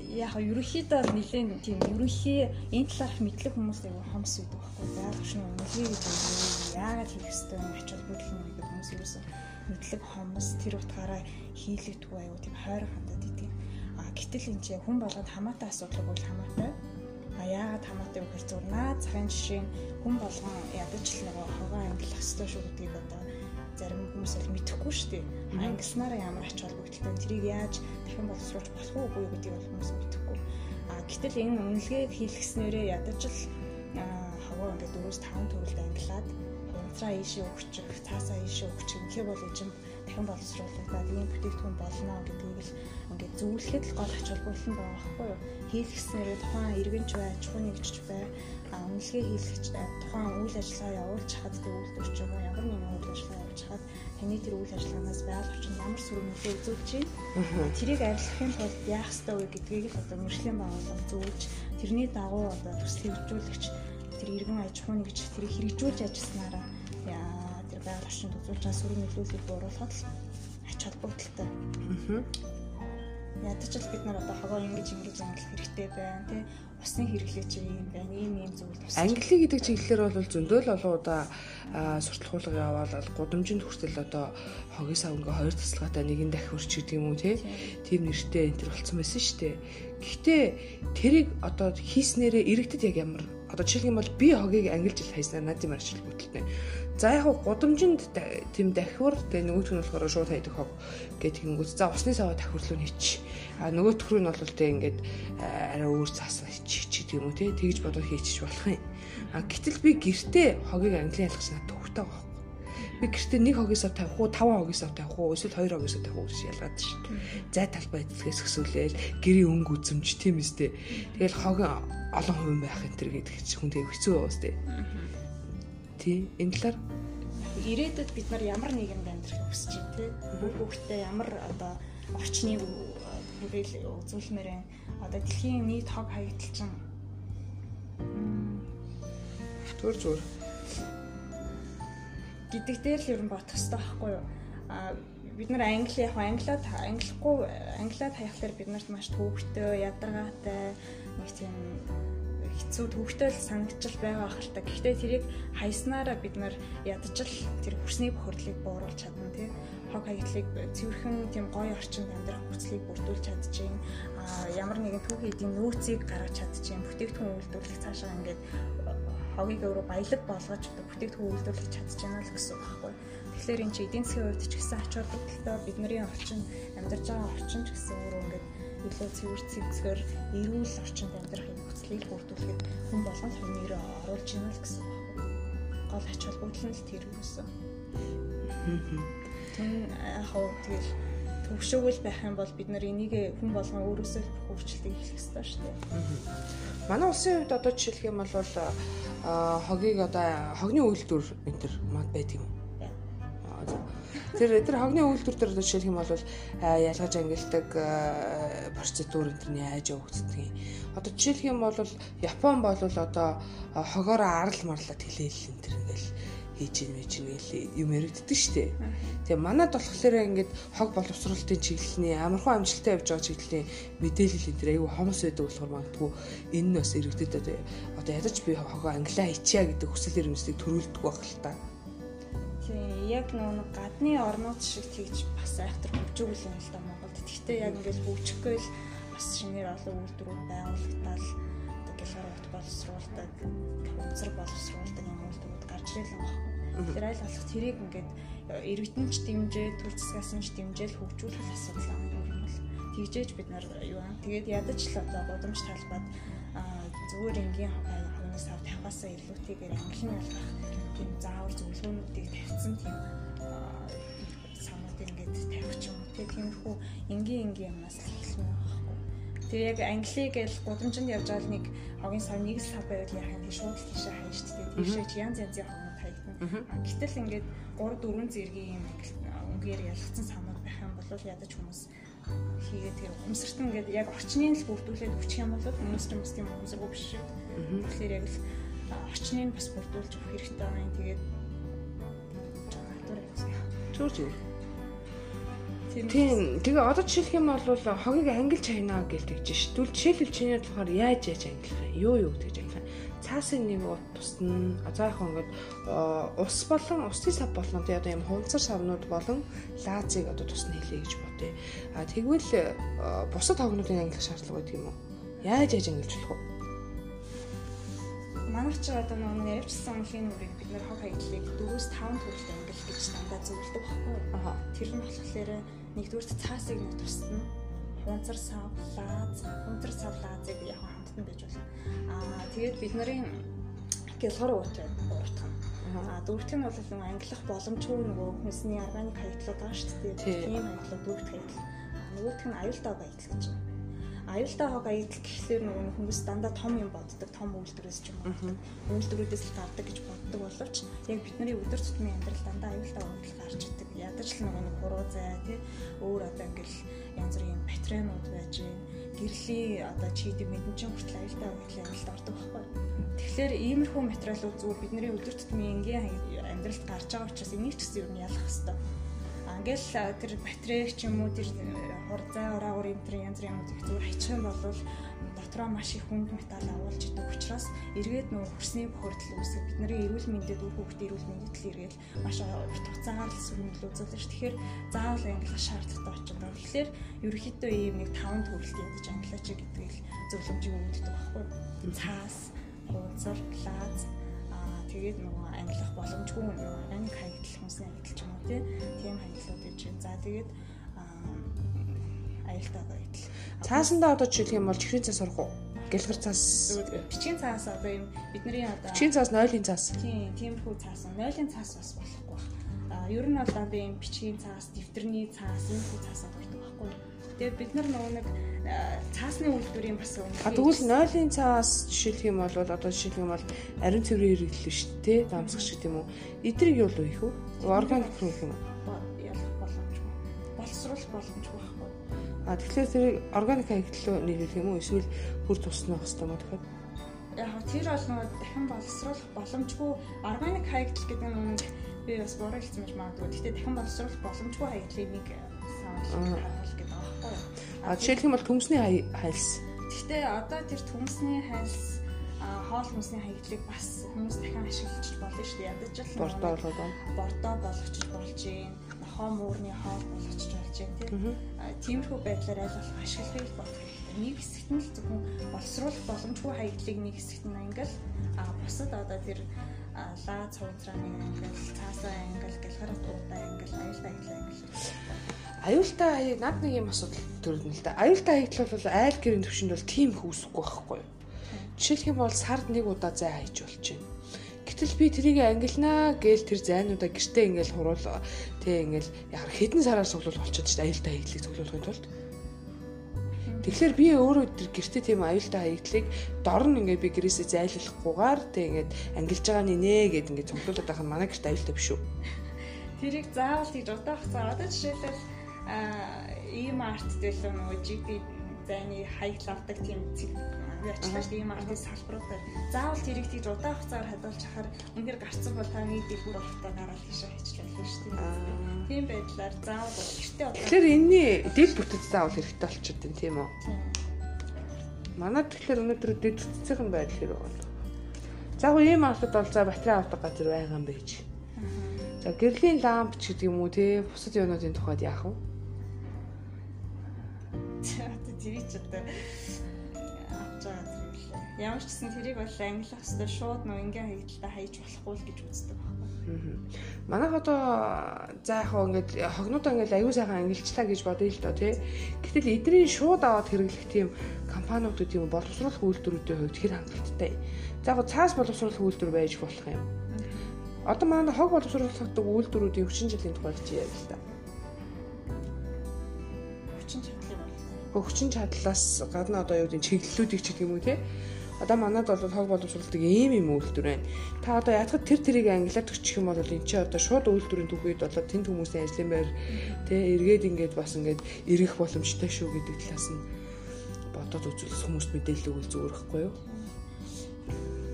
[SPEAKER 2] Яг ерөнхийдөө нэлийн тийм ерөнхий энэ талаарх мэдлэг хүмүүс аяга хомс үйдэг байхгүй байгаль орчны үнэлгээ нь яагаад хийх ёстой юм ач холбогдол нь гэдэг хүмүүс ерөөсөө мэдлэг хомс тэр утгаараа хийлэгдэх аюу тийм хойр хандаад идэг. А гэтэл энэ чинь хүн болгонд хамаатай асуудал бол хамаатай. А яагаад хамаатай вэ гэхээр зур наад захын жишээ хүн болгон ядаж л нөгөө хогоо ангилах ёстой шүү гэдгийг одоо зарим хүмүүс л мэдэхгүй шүү дээ. Ангилснараа ямар ач холбогдолтой тэрийг яаж дахин боловсруулж болох уу үгүй гэдгийг бол хүмүүс мэдэхгүй. А гэтэл энэ үнэлгээг хийлгэснээрээ ядаж л хаваа ингээд 4-5 төрөлд ангилаад унтраа ийшээ өгчих, цаасаа ийшээ өгчих. Инхээ бол эжим дахин боловсруулагдаад ийм бүтээгдэхүүн болно гэдгийг л ингээд зөвлөхэд л гол ач холбогдол нь байгаа байхгүй юу? Хийлгэснээрээ тухайн иргэнч бай, чухны гिचч бай, а үнэлгээ хийлгэж тухайн үйл ажиллагаа явуулж хаад тэг үйлдвэрч байгаа ямар нэгэн үйл ажиллагаа явуулж хаад таны тэр үйл ажиллагаанаас байгаль орчин ямар сөрөг нөлөө үзүүлж байна. Тэрийг арилгахын тулд яах ёстой вэ гэдгийг л одоо мөржлийн байгууллага зөвлөж тэрний дагуу одоо төсөл хэрэгжүүлэгч тэр иргэн аж ахуйн гэж тэрийг хэрэгжүүлж ажилласнараа тэр байгаль орчинд үзүүлж байгаа сөрөг нөлөөллийг бууруулахад л ач холбогдолтой. Ядаж л бид нар одоо хогоо ингэж ингэж ангилах хэрэгтэй байна тий усны хэрэглээч юм байна ийм ийм зүйл тусах.
[SPEAKER 1] Англи гэдэг чиглэлээр бол зөндөө л олон удаа сурталхуулга яваалал гудамжинд хүртэл одоо хогийн савнгаа хоёр тасалгаатай нэгэн дахь хөрч гэдэг юм уу тий тийм нэртэй энэ төр болсон байсан шүү дээ. Гэхдээ тэрийг одоо хийснээрээ иргэдэд яг ямар одоо жишээлх юм бол би хогийг ангилж ил хайснаа надад юм арчил бүтэлтэй. За яг гудамжинд тийм дахиур тэгээ нөгөөх нь болохоор шууд хайдаг хог гэдэг юмгүүс. За усны саваа дахиурлуу хийчих. А нөгөөх нь бол тэгээ ингээд арай өөр цаас хийчих гэдэг юм уу те тэгж бодоод хийчих болох юм. А гэтэл би гэртээ хогийг англи ялгах надад төвхтэй байгаа би гэртээ нэг хогийн сав тавих уу, таван хогийн сав тавих уу, эсвэл хоёр хогийн сав тавих уу гэж ялгаад шүү дээ. Зай талбай эзлэхээс өсөөлөөл гэрийн өнгө үзэмж тийм үстэй. Тэгэл хогийн олон хувин байх энэ төр гэдэг чинь хүн тэг хэцүү байгаа үстэй. Тий. Энэ талаар
[SPEAKER 2] ирээдүйд бид нар ямар нийгэмд амьдрахыг хүсэж байна те. Бүх хүүхдээ ямар одоо орчныг бүрээл үзүүлмээр одоо дэлхийн нийт хог хаягдalчин
[SPEAKER 1] Түр зүр
[SPEAKER 2] гэдэг дээр л ер нь бодох хэрэгтэй байхгүй юу? А бид нар англи яг англиад англихгүй англиад хаяхлаар бид нарт маш төвөгтэй, ядаргаатай нэг тийм хэцүү төвөгтэй л санагдчил байгаа ахalta. Гэхдээ тэрийг хайснараа бид нар ядчил тэр хүсний бохирдлыг бууруулж чадна тий. Хог хаягдлыг цэвэрхэн тийм гоё орчинд амьдрах хүслийг бүрдүүлж чадчихээн. А ямар нэгэн түүхий эдийн нөөцийг гаргаж чадчихээн. Бүтээгдэхүүн үйлдвэрлэх цаашаа ингээд хогийг өөрөө баялаг болгож бүтээгдэхүүн үйлдвэрлэж чадчихна л гэсэн үг байхгүй. Тэгэхээр эн чинь эдийн засгийн хувьд ч гэсэн ач холбогдолтой бидний орчин амьдарч байгаа орчин ч гэсэн өөрөө ингээд илүү цэвэр цэвцгээр эрүүл орчинд амьдрахыг хүслийг бүрдүүлэхэд хүн болгон хүмүүрээ оруулж байна л гэсэн байхгүй. Гол ач холбогдол нь л тэр юусэн. Тэн яг тэгэл төвшөөгөл байх юм бол бид нар энийг хүн болгон өөрөөсөө хөгжлөлтийг эхлэх ёстой шүү дээ.
[SPEAKER 1] Манай улсын хувьд одоо жишээлх юм бол хогийг одоо хогны үйлдвэр энэ төр мод байдаг юм. Тэр тэр хогны үйлдвэр дээр одоо жишээлх юм бол ялгаж ангилдаг процедур энэ төр яаж явагддаг юм. Одоо жишээлх юм бол Япон бол одоо хогоороо арал марлаад хэлээл энэ төр ингээл хийж ийн мэж ин юм яригддаг штэ. Тэгээ манад болохоор ингээд хог боловсруулалтын чиглэлний амархан амжилттай явж байгаа чиглэлийн мэдээлэл энэ айгүй хомос байдаг болохоор магадгүй энэ нь бас иргэдэд одоо ядаж би хогоо англиа хийчиа гэдэг хүсэл эрмэлзлийг төрүүлдэг байх л та.
[SPEAKER 2] Тийм яг нэг гадны орнууд шиг тэгж бас айхтар хөгжөөгөл юм л да Монголд. Гэхдээ яг ингээд хөгжихгүй л бас шинээр олон үйлдвэрүүд байгуулагдаад одоо гэлгарт боловсруулдаг, өнцөр боловсруулдаг юм үйлдвэрүүд гарч ирэл байгаа Тэр айл болох тэрийг ингээд иргэдэнч дэмжээ, төр засгаас нь ч дэмжээл хөгжүүлэх асуудал аа юм бол. Тэгжээж бид нар юу аа тэгээд ядаж л одоо гудамж талбайд зүгээр энгийн хавнаас ав тавхаасаа илүүтэйгээр английн ялгах тийм заавар зөвлөгөөнүүдийг тавьсан тийм санууд ингээд тавих юм те тиймэрхүү энгийн энгийн юмнаас л. Тэр яг англиг л гудамжинд явж байгаа нэг хогийн сав нэг сав байвал яхаа тийм шууд тийшээ хайж штэ тийшээ ч янз янзын Гэтэл ингээд 3 4 зэргийн юм үнгээр ялгцсан самууд байх юм бол ядаж хүмүүс хийгээ тэр ухамсарт ингээд яг орчныг л бүрдүүлээд өгчих юм бол хүмүүс ч бас тийм ухамсаргүй биш шүү. Тэгэхээр яг л орчныг бас бүрдүүлж өгөх хэрэгтэй байна. Тэгээд
[SPEAKER 1] зүр зүр. Тийм. Тэгээ одоо жишээлх юм бол хогийг ангилж хайнаа гэж тэгж ш. Түл жишээлбэл чиний болохоор яаж яаж ангилах юм? Юу юу гэж ангилах юм? цаасын нэг ут тусна. За яг ингээд ус болон усны сав болон тий одоо юм хувцар савнууд болон лазыг одоо тусна хэлээ гэж бодъё. А тэгвэл бусад хогнуудын ангилах шаардлага байдаг юм уу? Яаж яаж ангилж болох вэ?
[SPEAKER 2] Манайх ч одоо нөгөө наривчсан үнхийн нүрийг бид нэр хог хаягдлыг 4-5 төрөлтэй ангил гэж дандаа зөвлөдөг баггүй. Аа. Тэр нь болохоор нэгдүгürt цаасыг нь тусна. Хунцар сав, лааз, хунцар сав лаазыг яг хамтдан байж болно. Аа тэгээд бид нарын гялгар уутай ууртах. Аа дөрөвт нь бол нөгөө ангилах боломжгүй нөгөө хүнсний органик хаягдлууд байгаа шүү дээ. Тийм хаягдлууд дөрөвт хаягдл. Нөгөөх нь аюултай баятал гэж байна аюултай хог аялал гэхлээр нөгөө хүмүүс дандаа том юм боддог, том үйлдвэрээс ч юм уу. Үйлдвэрүүдээс л гардаг гэж боддог боловч яг бидний өдөр тутмын амьдрал дандаа аюултай үйлдэл гарч идэг. Ядаж л нөгөө нэг хуруу зай тий өөр одоо ингээл янз бүрийн батарейнууд байж гин гэрлийн одоо чийдэг мэдэнчин хүртэл аюултай үйлдэл аюултай ордог байхгүй. Тэгэхээр иймэрхүү материалууд зүгээр бидний өдөр тутмын энгийн амьдралд гарч байгаа учраас энийг ч гэсэн юу нь ялах хэрэгтэй ингээл тэр батарей ч юм уу тэр хурцай ораагур энэ тэр янз бүрийн юмыг зүгээр хайчих юм бол дотроо маш их хүнд металл агуулж идэг учраас эргээд нөгөө хөрсний бохирдол үүсэх бидний эрүүл мэндэд үр хүүхдийн эрүүл мэндэд л эргээд маш урт хугацаагаар л сүрмэл үзүүлж ш. Тэгэхээр заавал ангилах шаардлагатай очиж байна. Тэгэхээр ерөнхийдөө ийм нэг 5 төрөлт ядаж ангилаач гэдгийг зөвлөмжийг өгдөг байхгүй. Цаас, хуудсар, лаз тэгээд нөгөө ангилах боломжгүй нөгөө анги хаягдл хүмүүсийн хаягдл ч юм уу тийм хаягдлууд гэж байна. За тэгээд аюултай хаягдл.
[SPEAKER 1] Цаасандаа одоо жишээлх юм бол чихрийн цаас орох уу? Гэлгэр цаас
[SPEAKER 2] бичгийн цаас одоо юм бидний одоо
[SPEAKER 1] бичгийн цаас нойлын цаас.
[SPEAKER 2] Тийм, тиймэрхүү цаас. Нойлын цаас бас болохгүй байна. А ер нь бол дандаа юм бичгийн цаас, дэвтэрний цаас, иймэрхүү цаасаа болдог байхгүй юу? Тэгээд бид нар нөгөө нэг цаасны үйлдвэрийн бас.
[SPEAKER 1] А тэгвэл нойлын цаас жишээлх юм бол одоо жишээлх юм бол ариун цэврийн хэрэглэл шүү дээ. Дамсгах шиг тийм үү. Эдрийг юу л ийх үү? Органик руу гэх юм уу?
[SPEAKER 2] Ялах боломжгүй. Боловсруулах боломжгүй байхгүй.
[SPEAKER 1] А тэгэхээр тэрийг органик хаягдлуу нийлүүлэх юм уу? Эсвэл хүр туснах хэрэгтэй юм уу тэгэхээр?
[SPEAKER 2] Яг тэр бол нөгөө дахин боловсруулах боломжгүй органик хаягдл гэдэг нь би бас буруу хэлсэн байж магадгүй. Гэхдээ дахин боловсруулах боломжгүй хаягдлыг нэг санал гэдэг
[SPEAKER 1] А жишээлх юм бол төмсний хайлс.
[SPEAKER 2] Гэхдээ одоо тэр төмсний хайлс хоол хүнсний хаягдлыг бас хүмүүс дахин ашиглаж болно шүү дээ. Ядаж л
[SPEAKER 1] бордоо болгоод
[SPEAKER 2] бордоо болгочих болж юм. Нохоо мөрний хоол болгочих болж юм тийм. Тиймэрхүү байдлаар аль болох ашиглахыг болох. Нэг хэсэгт нь л зөвхөн боловсруулах боломжгүй хаягдлыг нэг хэсэгт нь ангил а бусад одоо тэр лаа цуунцрааны ангил, цаасаа ангил, гэлхарат уудаа ангил, аюултай ангил ангил
[SPEAKER 1] аюултай хаяг над нэг юм асуудал төрнө л да. Аюултай хаягдл бол айл гэрийн төвшөнд бол тийм их үүсэхгүй байхгүй юу? Жишээлх юм бол сард нэг удаа зай хайж болж байна. Гэтэл би тэрийг ангилнаа гээл тэр зайнуудаа гэртээ ингээл хуруул тэг ингээл яг хэдэн сараар цуглуул болчиход шүү дээ аюултай хаягдлыг цуглуулахын тулд. Тэгэхээр би өөрөө тэр гэртээ тийм аюултай хаягдлыг дор нь ингээд би гэрээсээ зайлуулахгүйгээр тэг ингээд ангилж байгаа нэ гэд ингээд цуглуулад байх нь манай гэрт аюултай биш үү?
[SPEAKER 2] Тэрийг заавал тийж удаах цаа. Одоо жишээлбэл ийм арттэй л нөгөө GP зайны хаягл авдаг тийм шүү дээ ийм артын салбаруудаар заавал тэрийг тийж удаан хугацаар хадгалж хахаар үнээр гарцсан бол та их бүр болохтой гараад тийшээ хийчлээ шүү дээ. Тийм байдлаар заавал гэртээ удаан.
[SPEAKER 1] Тэгэхээр энэний дэд бүтэц заавал хэрэгтэй болчиход байна тийм үү? Манай тэгэхээр өнөөдөр дэд бүтцийн байдал хэрэг байна. За гоо ийм артад бол за батарей авдаг газар байгаа юм байж. За гэрлийн ламп ч гэдэг юм уу те бусад юмнуудын тухайд яах вэ?
[SPEAKER 2] Одоо тэрийг ч одоо Ямар ч гэсэн тэрийг бол ангилах хэвээр шууд нөө ингийн хаягдталтаа хайж болохгүй л гэж үздэг
[SPEAKER 1] байхгүй. Манайх одоо за яг хоо ингээд хогнуудаа ингээд аюу сайхан ангилчлаа гэж бодъё л доо тий. Гэтэл эдний шууд аваад хэрэглэх тийм компаниуд тийм боловсруулах үйлдвэрүүдийн хувьд хэр хангалттай. За яг цаас боловсруулах үйлдвэр байж болох юм. Одоо манай хог боловсруулах үйлдвэрүүдийн 40 жилийн тухай гэж яриа л та. хөгчин чадлаас гадна одоо юу гэдэг чиглэлүүдийг ч гэх юм уу те одоо манад бол хог боловсруулдаг ийм юм үйлдвэр байна. Та одоо ятгад тэр тэрийг англиад өччих юм бол эн чи одоо шууд үйлдвэрийн түүхийд болоод тэнд хүмүүсийн ажлын байр тэ эргээд ингээд бас ингээд ирэх боломжтой шүү гэдэг талаас нь бодоод үзвэл хүмүүст мэдээлэл өгөл зүгээр ихгүй юу?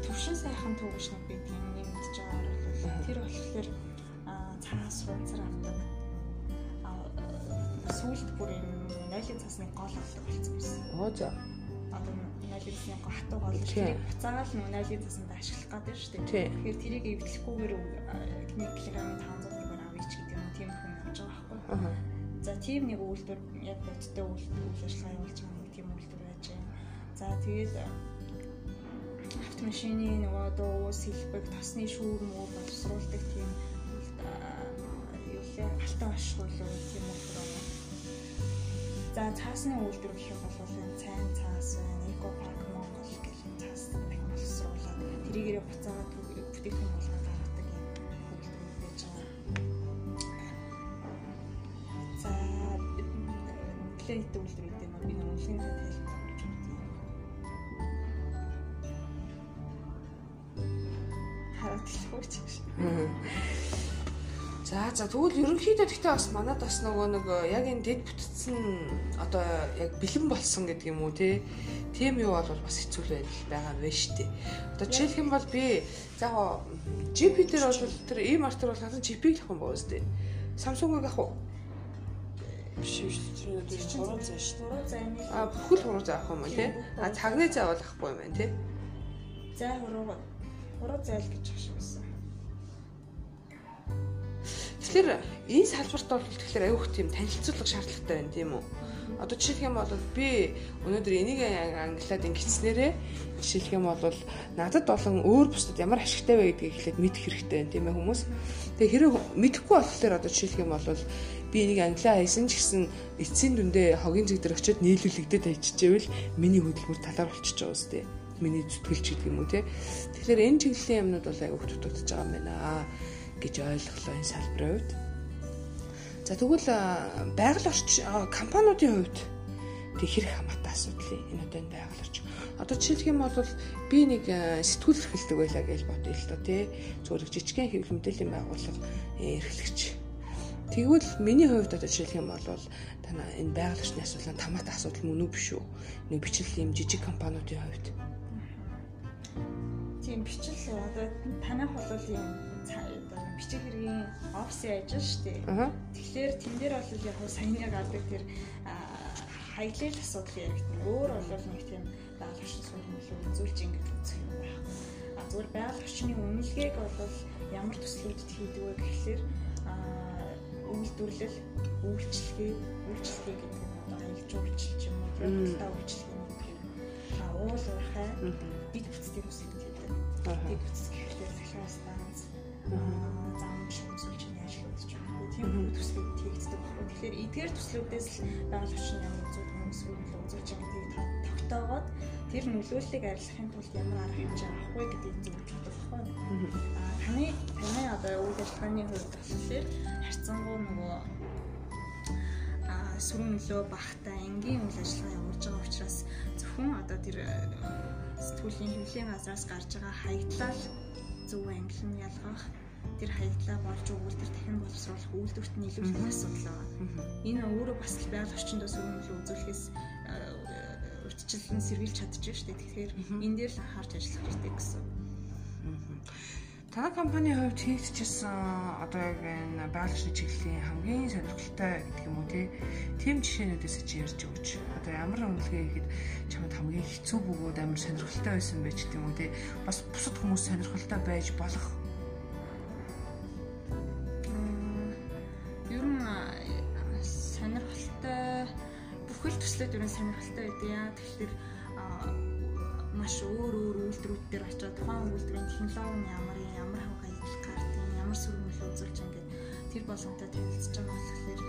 [SPEAKER 2] Төвшин сайхан төвш нэг бид юм нэмэгдэж байгаагаар тэр болохоор цаас хуудсаар авдаг. Сүүлд бүр юм нойлын цасны гол авдаг болсон байсан.
[SPEAKER 1] Оо за.
[SPEAKER 2] Одоо нойлын цасны хатуу гол тэрийг буцаагаал нөө нойлын цасанд ашиглах гэдэг шүү дээ. Тэгэхээр тэрийг эвдлэхгүйгээр 1 кг-ын 500 төгрөгөөр авъя ч гэдэг юм тийм хүн явж байгаа байхгүй. За тийм нэг үйлдвэр яг бодтой үйлдвэр үйл ажиллагаа явуулж байгаа нэг тийм үйлдвэр байж байна. За тэгээд огт машины нөгөө одоо уус хэлбэг тосны шүүр мөр боловсруулдаг тийм юу лээ алтан ашиглал тийм үү. За цаасны үйлдвэр гэх юм тэрийгээрээ буцаагаад бүтээгдэхүүн болгоод гаргадаг юм үйлдвэр байж байгаа. За нэлээд үйлдвэр гэдэг нь би үнэлгээний тайлбар харагдчихгүй ч юм.
[SPEAKER 1] За за тэгвэл ерөнхийдөө гэхдээ бас манад бас нөгөө нэг яг энэ дэд бүтцэн одоо яг бэлэн болсон гэдэг юм уу те тийм юу бол бас хэцүү байдал байгаа байна шүү дээ. Одоо жишээлх юм бол би за GP дээр бол тэр e-mart бол хасан GP-г авах юм шүү дээ. Samsung-ыг авах уу?
[SPEAKER 3] биш биш чинь 3 зай шүү дээ.
[SPEAKER 1] А бүхэл 3 зай авах юм те. А цагны зай бол авахгүй юм байна те.
[SPEAKER 2] Зай хуруугаад Уруу зайл гэж ах шиг байсан.
[SPEAKER 1] Тэгэхээр энэ салбарт бол тэгэхээр аюух тийм танилцуулга шаардлагатай байна тийм үү? Одоо жишээлх юм бол би өнөөдөр энийг англиад ингэснээрээ жишээлх юм бол надад болон өөр бусдад ямар ашигтай вэ гэдгийг эхлээд мэдэх хэрэгтэй байна тийм ээ хүмүүс. Тэгээ хэрэг мэдэхгүй болохоор одоо жишээлх юм бол би энийг англиа хайсан ч гэсэн эцсийн дүндээ хогийн зэг дээр очиод нийлүүлэгдээд хайчихжээвэл миний хөдөлмөр талаар болчихж байгаа үстэй миний зүтгэлч гэдэг юм уу те. Тэгэхээр энэ чиглэлийн юмнууд бол аяг хөтөтөж байгаа юм байна гэж ойлголоо энэ салбарын хувьд. За тэгвэл байгаль орчин компаниудын хувьд тэг хэрэг хамаатай асуудал энэ одоо энэ байгаль орчин. Одоо жишээлх юм бол би нэг сэтгүүл эрхэлдэг байлаа гэж бодъё л доо тий. Зүгээр жижигхэн хэвлэл мэдээллийн байгууллага эрхлэгч. Тэгвэл миний хувьд одоо жишээлх юм бол танаа энэ байгаль орчны асуудал хамаатай асуудал мөн үү биш үү? Нэг бичлэл юм жижиг компаниудын хувьд
[SPEAKER 2] тийм бичил одоо танах бол юм бичиг хэргийн офисын ажил шүү дээ. Тэгэхээр тэн дээр бол яг саяны гадаг тэр хаягдлын асуудал яригдана. Өөр бол нэг тийм байгаль орчин сүрмэлөө үзүүлж ингэж үзэх юм байна. А зүгээр байгаль орчны үнэлгээг бол ямар төслүүдэд хийдэг вэ гэхлээр үйлдвэрлэл, үйлчлэгээ, үйлчлэгээ гэдэг нь одоо хаягч үйлчлэл юм уу? Продуктаа үйлчлэх юм гэх юм. А уул уурхай бид бүтцийн үсэг Тэг үсэг хэрэгтэй сахилгын станц Тэгэхээр эдгээр төслүүдээс л байгаль орчин ямар үзүүл хүмүүсрүү нөлөө үзүүлж байгаа гэдгийг тогтоогоод тэр нөлөөллийг арилгахын тулд ямар арга хэмжээ авах вэ гэдгийг зөвлөж болох байна. Аа таны таны одоо үйл ажиллагааны хувьд болохоор харьцангуй нөгөө сүрэн нөлөө багтай энгийн үйл ажиллагаа явуулж байгаа учраас зөвхөн одоо тэр сэтгүүлийн хөвлийн газраас гарч байгаа хаягдлал зөв англи нь ялгах тэр хаягдлаа болж өгүүлдэр дахин боловсруулах үйлдвэрт нийлүүлэх асуудал байна. Энэ өөрөө бас л байгаль орчиндөө сөрөглөө үзүүлэхээс урьдчилан сэргийлж чадчих шүү дээ. Тэгэхээр энэ дээр л анхаарч ажиллах хэрэгтэй гэсэн.
[SPEAKER 1] Танай компани хувьд хийгдчихсэн одоо яг энэ байгалийн чиглэлийн хамгийн сонирхолтой гэдэг юм уу тийм жишээнүүдээс чи ярьж өгч. Одоо ямар үнэлгээ хийхэд чамд хамгийн хэцүү бөгөөд амар сонирхолтой байсан байж гэдэг юм уу те. Бас бусад хүмүүс сонирхолтой байж болох.
[SPEAKER 2] Сонирхолтой бүхэл төслүүд ер нь сонирхолтой байдаг яа. Тэгэхээр маш өөр өөр үйлдвэрүүд дээр очиод тухайн үйлдвэрийн технологи нь ямар ямар хавга аялал гардыг ямар сүрмэл үзүүлж ингээд тэр болгонтой танилцж байгаа болохоор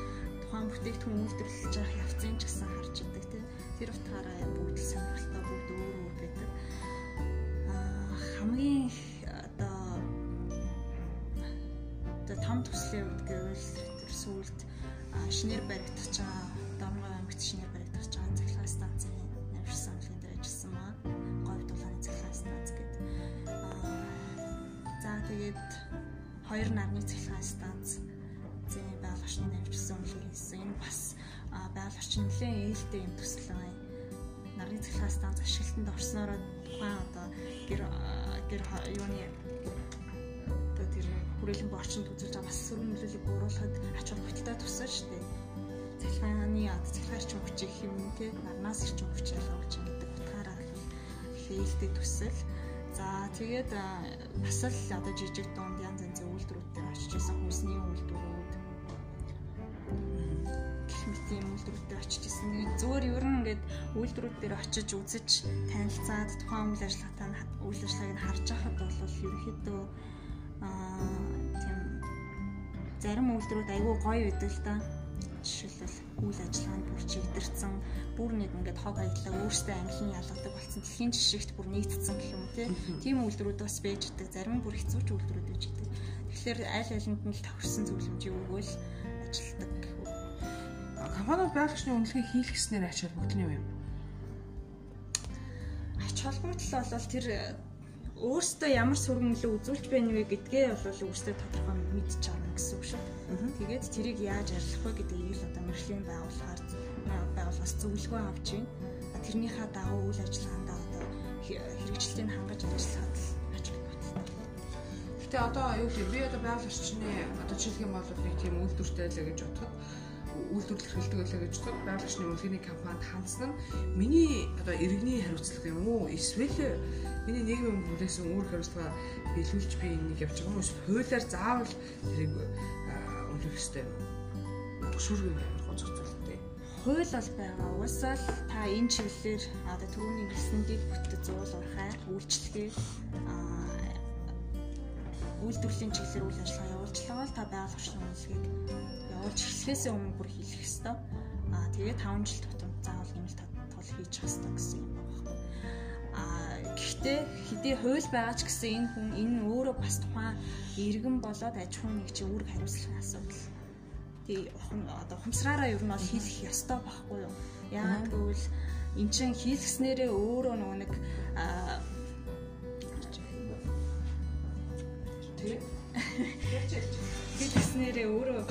[SPEAKER 2] тухайн бүтээгдэхүүн үйлдвэрлэж байгаа явцын ч гэсэн харж идэг тийм тэр утгаараа бүгд сонирхолтой бүгд өөр өөр байдаг. Аа хамгийн одоо одоо том төслийн үед гэвэл сүулт шинээр баригдах байгаа Домгой аймагт шинээр баригдах байгаа цахилгаан станцын навигашн саналын дээр ажилласан маань говьд дулааны цахилгаан станц гэдэг за тэгээд хоёр нарны цахилгаан станц зэн байгаль орчны навигдсан үнэлгээ хийсэн. Энэ бас байгаль орчин нэлээд ээлтэй юм байна. Нарны цахилгаан станц ашиглалтанд орсноороо. Тухайн одоо гэр гэр юуны одоо тэр хүрээлэн борчинд үзүүлж байгаа бас сөрөг нөлөөллөг бууруулахад ач холбогдолтой туссан шүү дээ. Цахилгааны одоо хүч гэх юм те нарнаас орчин хүч ялгаж гэдэг утгаараа ээлтэй төсөл. За тэгээд бас л одоо жижиг дунд янз янзын үйлдвэрүүд дээр очиж исэн хүнсний үйлдвэрүүд гэх мэт юм үйлдвэрүүдэд очиж исэн. Зүгээр ер нь ингээд үйлдвэрүүд дээр очиж үзэж танилцаад тухайн үйл ажиллагаатай үйл ажиллагааг харж байхад бол ерөнхийдөө тийм зарим үйлдвэрүүд айгүй гоё байдаг л да. Жишээлбэл үйл ажиллагаанд бүр чигдэрсэн бүр нэг ингээд хог хаягдлаа өөрсдөө английн ялгадаг болсон дэлхийн жишгт бүр нийцсэн гэх юм тий. Тийм үйлдвэрүүд бас байж идэг. Зарим бүр хэцүүч үйлдвэрүүд байж идэг. Тэгэхээр аль алинд нь л тохирсон зөвлөмжийг өгөөл ажилтдаг
[SPEAKER 1] компаниуд байгалийн үнэлгээ хийх гэснээр ач холбогдол нь юу юм?
[SPEAKER 2] Ач холбогдол бол тэр өөртөө ямар сүргэнлээ үзүүлж байна вэ гэдгээ бол өөртөө тодорхой чарна гэсэн үг шүү. Тэгээд тэрийг яаж арилгах вэ гэдгийг л одоо мэрэгжлийн байгууллагаар байгууллагаас зөвлөгөө авч байна. Тэрнийхээ дагуу үйл ажиллагаанд одоо хэрэгжилтийг хангаж ажиллахад.
[SPEAKER 1] Гэтэ одоо юу гэвэл би одоо байгаль орчны одоо жишээлх юм бол нэг тийм үйлдвэртэй л гэж бодоход үйлдвэрлэл эрхэлдэг байлаа гэж бодоход байгалийн үнэлгээний компанид хандсан нь миний одоо иргэний хариуцлага юм уу? Эсвэл миний нийгмийн бүлээсэн үүрэг хариуцлага биелүүлж би энийг явж байгаа юм уу? Хуулиар заавал тэрийг үнэлэх хэрэгтэй юм. Шүргэн амар гоцох зүйлтэй.
[SPEAKER 2] Хууль бол байгаа. Уусаал та энэ чиглэлээр одоо түрүүний хэлсэн дэд бүтэц зуулуурхай үйлчлэгээ үйлдвэрлэлийн чиглэлээр үйл ажиллагаа явуулчлаа бол та байгаль орчны үнэлгээг явуулж эхлэхээс өмнө бүр хийх ёстой. Аа тэгээд 5 жил тутамд заавал нэмэлт тол хийж явах ёстой гэсэн юм байна. Аа гэхдээ хэдий хууль байгаа ч гэсэн энэ хүн энэ өөрөө бас тухайн иргэн болоод аж ахуйн нэг чи үүрэг хариуцлагын асуудал. Тий одоо хумсраараа ер нь бол хийх ёстой байхгүй юу? Яагаад гэвэл эн чинь хийлгснээрээ өөрөө нөгөө нэг аа
[SPEAKER 1] тий.
[SPEAKER 2] Хэлснээрээ өөрөө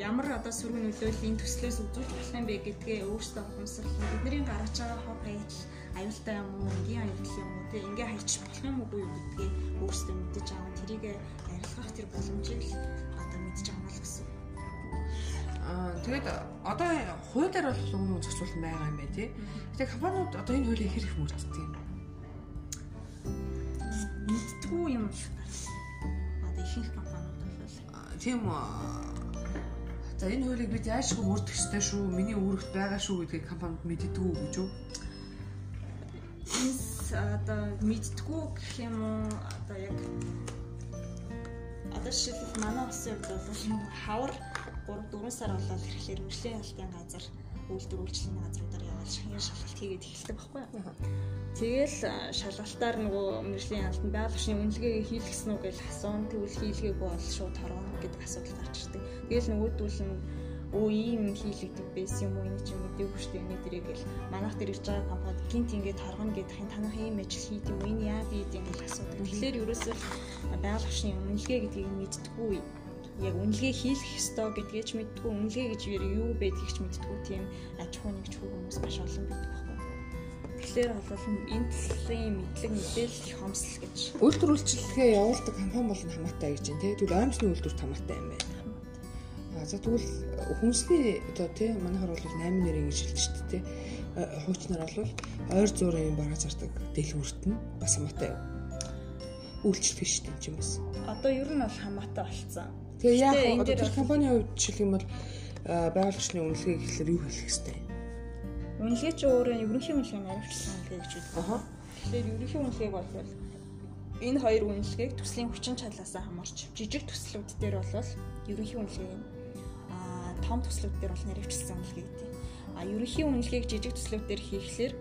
[SPEAKER 2] ямар одоо сүргэн нөлөөллийн төслөөс үзүүлж болох юм бэ гэдгээ өөрсдөө ухамсарлан бидний гаргаж байгаа хог хаягдл аюултай юм уу, энгийн аюул юм уу, тэг ингээ хайчих болох юм уу гэдгээ өөрсдөө мэдэж аваа тэрийг арилгах тэр боломжийг одоо мэдэж авах л гэсэн.
[SPEAKER 1] Аа тэгээд одоо хуулиар бол өмнө зохицуулсан байгаа юм байна тий. Тэгээд компаниуд одоо энэ хуулийг хэр их мөрддөг юм
[SPEAKER 2] мэдтгүү юм их одоо ихэнх компаниуд бол
[SPEAKER 1] тийм За энэ хуулийг бид яашгүй мөрдөх ёстой шүү. Миний үүрэгт байгаа шүү гэдгийг компанид мэддэггүй гэж үү?
[SPEAKER 2] Одоо мэдтгүү гэх юм уу? Одоо яг одоо жишээлбэл манай улсын хувьд бол хавар 3 4 сар болоод ирэхлээр хөгжлийн алтын газар үйлдвэр үйлчлэлийн газруудаар яваад шахны шалгалт хийгээд эхэлдэг байхгүй юу? Тэгэл шалгалтаар нөгөө мэржлийн алтан байгалийн үнэлгээ хийлгэсэн үү гэж асуун. Тэгвэл хийлгээгүй бол шууд хорвоо гэдэг асуудал гарч ирдэг. Тэгэл нөгөөдүүл нь өө ийм хийлэгдэх байсан юм уу энэ ч юм уу дэв хүчтэй энэ дэрэг гэл манайх дээр ирж байгаа компанид гинт ингээд харгана гэдгийг танах ийм ажил хийд юм энэ яа бий гэдэг асуудаг. Тэгэхээр ерөөсөө байгалийн үнэлгээ гэдгийг мэдтгүү яг үнэлгээ хийх ёстой гэдгийг ч мэдтгүү үнэлгээ гэж юу байдгийг ч мэдтгүү тийм аж ахуй нэгж хүмүүс маш олон байдаг байхгүй. Тэгэхээр бол энэ талын мэдлэг мэдээлэл их хомсол гэж.
[SPEAKER 1] Үйлдвэр үйлчлэгээ явуулдаг компани бол хамаатай гэж байна. Тэгвэл оймсны үйлдвэр хамаатай юм байна. А за тэгвэл хүнсний одоо тийм манайхаар бол 8 нэр ингэж хэлж шүү дээ. Хуучнаар бол ойр зуурын бараа зардаг дэлгүүрт нь бас хамаатай үйлчлэх дээ юм бас.
[SPEAKER 2] Одоо ер нь бол хамаатай болцсон
[SPEAKER 1] Тэгээ яг одоо тэр компанийн хувьд жишээлх юм бол байгаль орчны үнэлгээ гэхэлэр юу хэлэх хэвтэй?
[SPEAKER 2] Үнэлгээ чи өөрөө ерөнхий үнэлгээ наривчлсан үнэлгээ гэж үү? Аха. Тэгэхээр ерөнхий үнэлгээг бол энэ хоёр үнэлгээг төслийн хүчин чадлаасаа хамаарч жижиг төслүүд дээр бол ерөнхий үнэлгээ а том төслүүд дээр бол наривчлсан үнэлгээ гэдэг. А ерөнхий үнэлгээг жижиг төслүүд дээр хийхлээр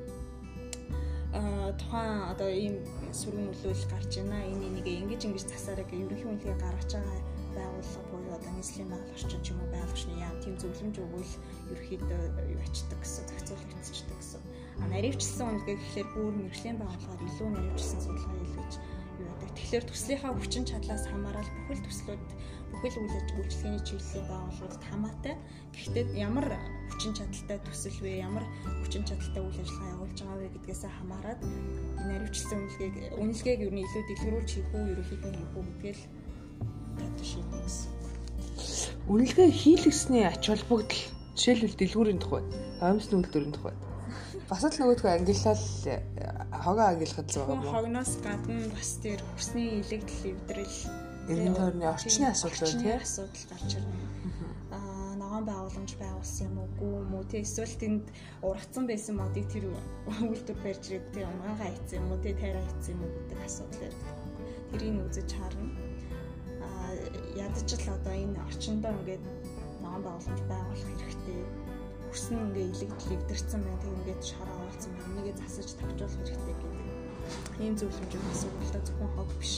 [SPEAKER 2] тухайн одоо ийм сүргэн нөлөөлөл гарч байна. Энэ энийг ингэж ингэж засаараа гэх ерөнхий үнэлгээ гаргаж байгаа байгууллага буюу одоо нийслэлийн байгаль орчин ч юм уу орчны яам тийм зөвлөмж өгвөл ерөөхдөө юу ячдаг гэсэн зохицуулагдчихдаг гэсэн. А наривчлсан үнэлгээ гэхэлэр бүр мэрэгжлийн байгууллагаар илүү наривчлсан судалгаа хийлгэж юу яадаг. Тэгэхээр төслийнхаа хүчин чадлаас хамаарал бүхэл төслүүд бүхэл үйл ажиллагааны чиглэлийн байгууллагуудад хамаатай. Гэхдээ ямар хүчин чадалтай төсөл вэ? Ямар хүчин чадалтай үйл ажиллагаа явуулж байгаа вэ гэдгээс хамаарат наривчлсан үнэлгээг үнэлгээг юу илүү дэлгэрүүлж хийх үү, ерөөхдөө хийх үү гэдгээл гэдэг шийднэ гэсэн.
[SPEAKER 1] Үнэлгээ хийлгэсний ач холбогдол жишээлбэл дэлгүүрийн тухай, оймсны үйлдвэрийн тухай. Бас л нөгөөдгөө ангиллал хогоо ангиллахад л байгаа
[SPEAKER 2] юм. Хогноос гадна бас тэр хүсний илэгдэл эвдрэл
[SPEAKER 1] эргэн тойрны орчны асуудал
[SPEAKER 2] тийм асуудал гарч ирнэ. Аа ногоон байгууламж байгуулсан юм уугүй юм уу тий эсвэл тэнд ургацсан байсан модыг тэр үйлдвэр барьж ирээд тий умгаага хийцэн юм уу тий тайраа хийцэн юм уу гэдэг асуудал байдаг. Тэрийг үзэж харна. Ядаж л одоо энэ орчиндөө ингээд ногоон байгууламж байгуулах хэрэгтэй. Хүрсэн ингээ илэгдэл игдэрсэн байна. Тэг ингээд шараа оолцсон байна. Энийг засаж тавьжуулах хэрэгтэй гэдэг. Ийм зөвлөмжүүд асуудал зөвхөн хог биш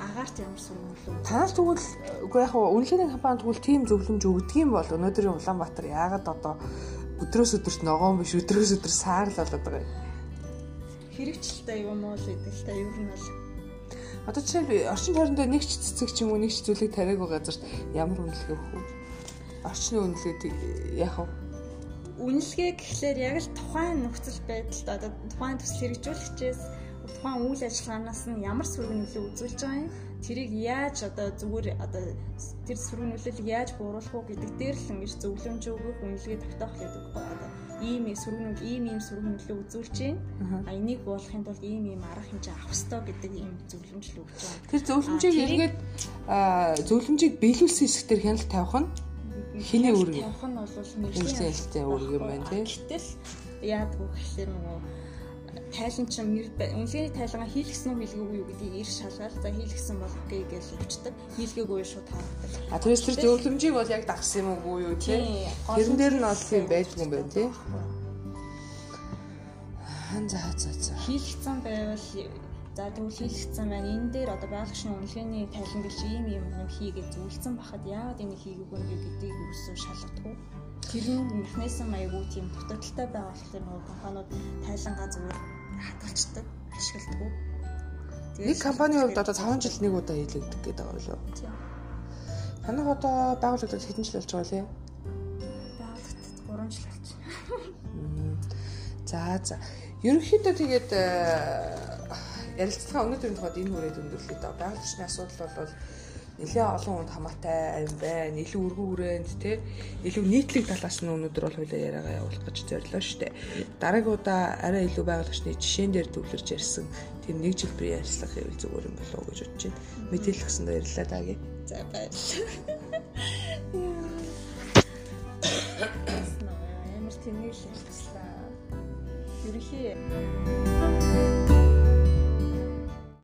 [SPEAKER 2] агаарт ямар сургууль?
[SPEAKER 1] Танаас тэгвэл үгүй яг үнэлгээний компани тэгвэл тийм зөвлөмж өгдөг юм бол өнөөдрийн Улаанбаатар яагаад одоо өдрөөс өдөрт ногоон биш өдрөөс өдөр саар л болоод байгаа юм.
[SPEAKER 2] Хэрэгжилтэй юм уу л гэдэг л та ер нь бол
[SPEAKER 1] Одоо жишээл орчин тойрондоо нэг ч цэцэг ч юм уу нэг ч зүйлийг тариаг газарт ямар үнэлгээ өгөх вэ? Орчны үнэлгээд яах вэ?
[SPEAKER 2] Үнэлгээ гэхлээр яг л тухайн нөхцөл байдалд одоо тухайн төсөл хэрэгжүүлэгчээс тухайн үйл ажиллагаанаас нь ямар сөрөг нөлөө үзүүлж байгаа юм тэрийг яаж одоо зүгээр одоо тэр нөлөөлөл яаж бууруулах уу гэдэг дээр л ингэж зөвлөмж өгөх үнэлгээ тогтоох гэдэг одоо ийм нөлөө ийм ийм сөрөг нөлөө үзүүлж байна а энийг буулгахын тулд ийм ийм арга хэмжээ авах ёстой гэдэг ийм зөвлөмж л өгч байгаа.
[SPEAKER 1] Тэр зөвлөмжийг эргээд зөвлөмжийг биелүүлсэн хэсгээр хяналт тавих нь хэний үүрэг
[SPEAKER 2] тавих нь бол
[SPEAKER 1] нэлээд үүрэг юм байна тийм.
[SPEAKER 2] Гэтэл яадгүй гэхэлэр нөгөө тайлан чинь үнэлгээний тайлгаа хийлгсэн үү хийлгээгүй юу гэдгийг ир шалгаад за хийлгсэн бол окей гэж өвчдөг. Хийлгээгүй шууд харагддаг.
[SPEAKER 1] А тэрс тэр зөвлөмжийг бол яг дагсан юм уу юу тий? Тэрэн дээр нь бол тийм байдгүй юм байна тий. Хан за за за.
[SPEAKER 2] Хийлгсэн байвал за тэгвэл хийлгсэн байна. Энэ дээр одоо байгууллагын үнэлгээний тайлан гэж ийм юм юм хийгээд зөвлөсөн бахад яагаад энийг хийгээгүй юм гэдгийг юусэн шалгадаггүй тэр нь механизм аягүй тийм дутагдaltaй байгаа болохоор нөгөө компаниуд тайлангаа зүгээр хадгалцдаг, ашигладаг.
[SPEAKER 1] Нэг компанийн хувьд одоо 5 жилд нэг удаа хийлэгдэх гэдэг байгаа юу? Тийм. Танах одоо байгууллагад хэдэн жил болж байгаа лээ?
[SPEAKER 2] Байгууллагад 3 жил
[SPEAKER 1] байна. За за. Ерөнхийдөө тэгээд э, ярилцлага өнөөдрийн тухайд энэ хүрээд өндөрлөе даа. Байгууллагын асуудал бол нэлээ олон хүнд хамаатай юм байна. Илүү өргөн хүрээнд те илүү нийтлэг талаас нь өнөөдөр бол хуулиа яриагаа явуулах гэж зорилоо штэ. Дараагийн удаа арай илүү байгуулагчны жишээн дээр төвлөрж ярьсан тийм нэг жилбэр ярьцлах хэвэл зүгээр юм болов уу гэж бодож байна. Мэдээлэл өгсөнд баярлалаа даагийн.
[SPEAKER 2] За баярлалаа. Ямар тэнэг л ярьцлаа. Ерхий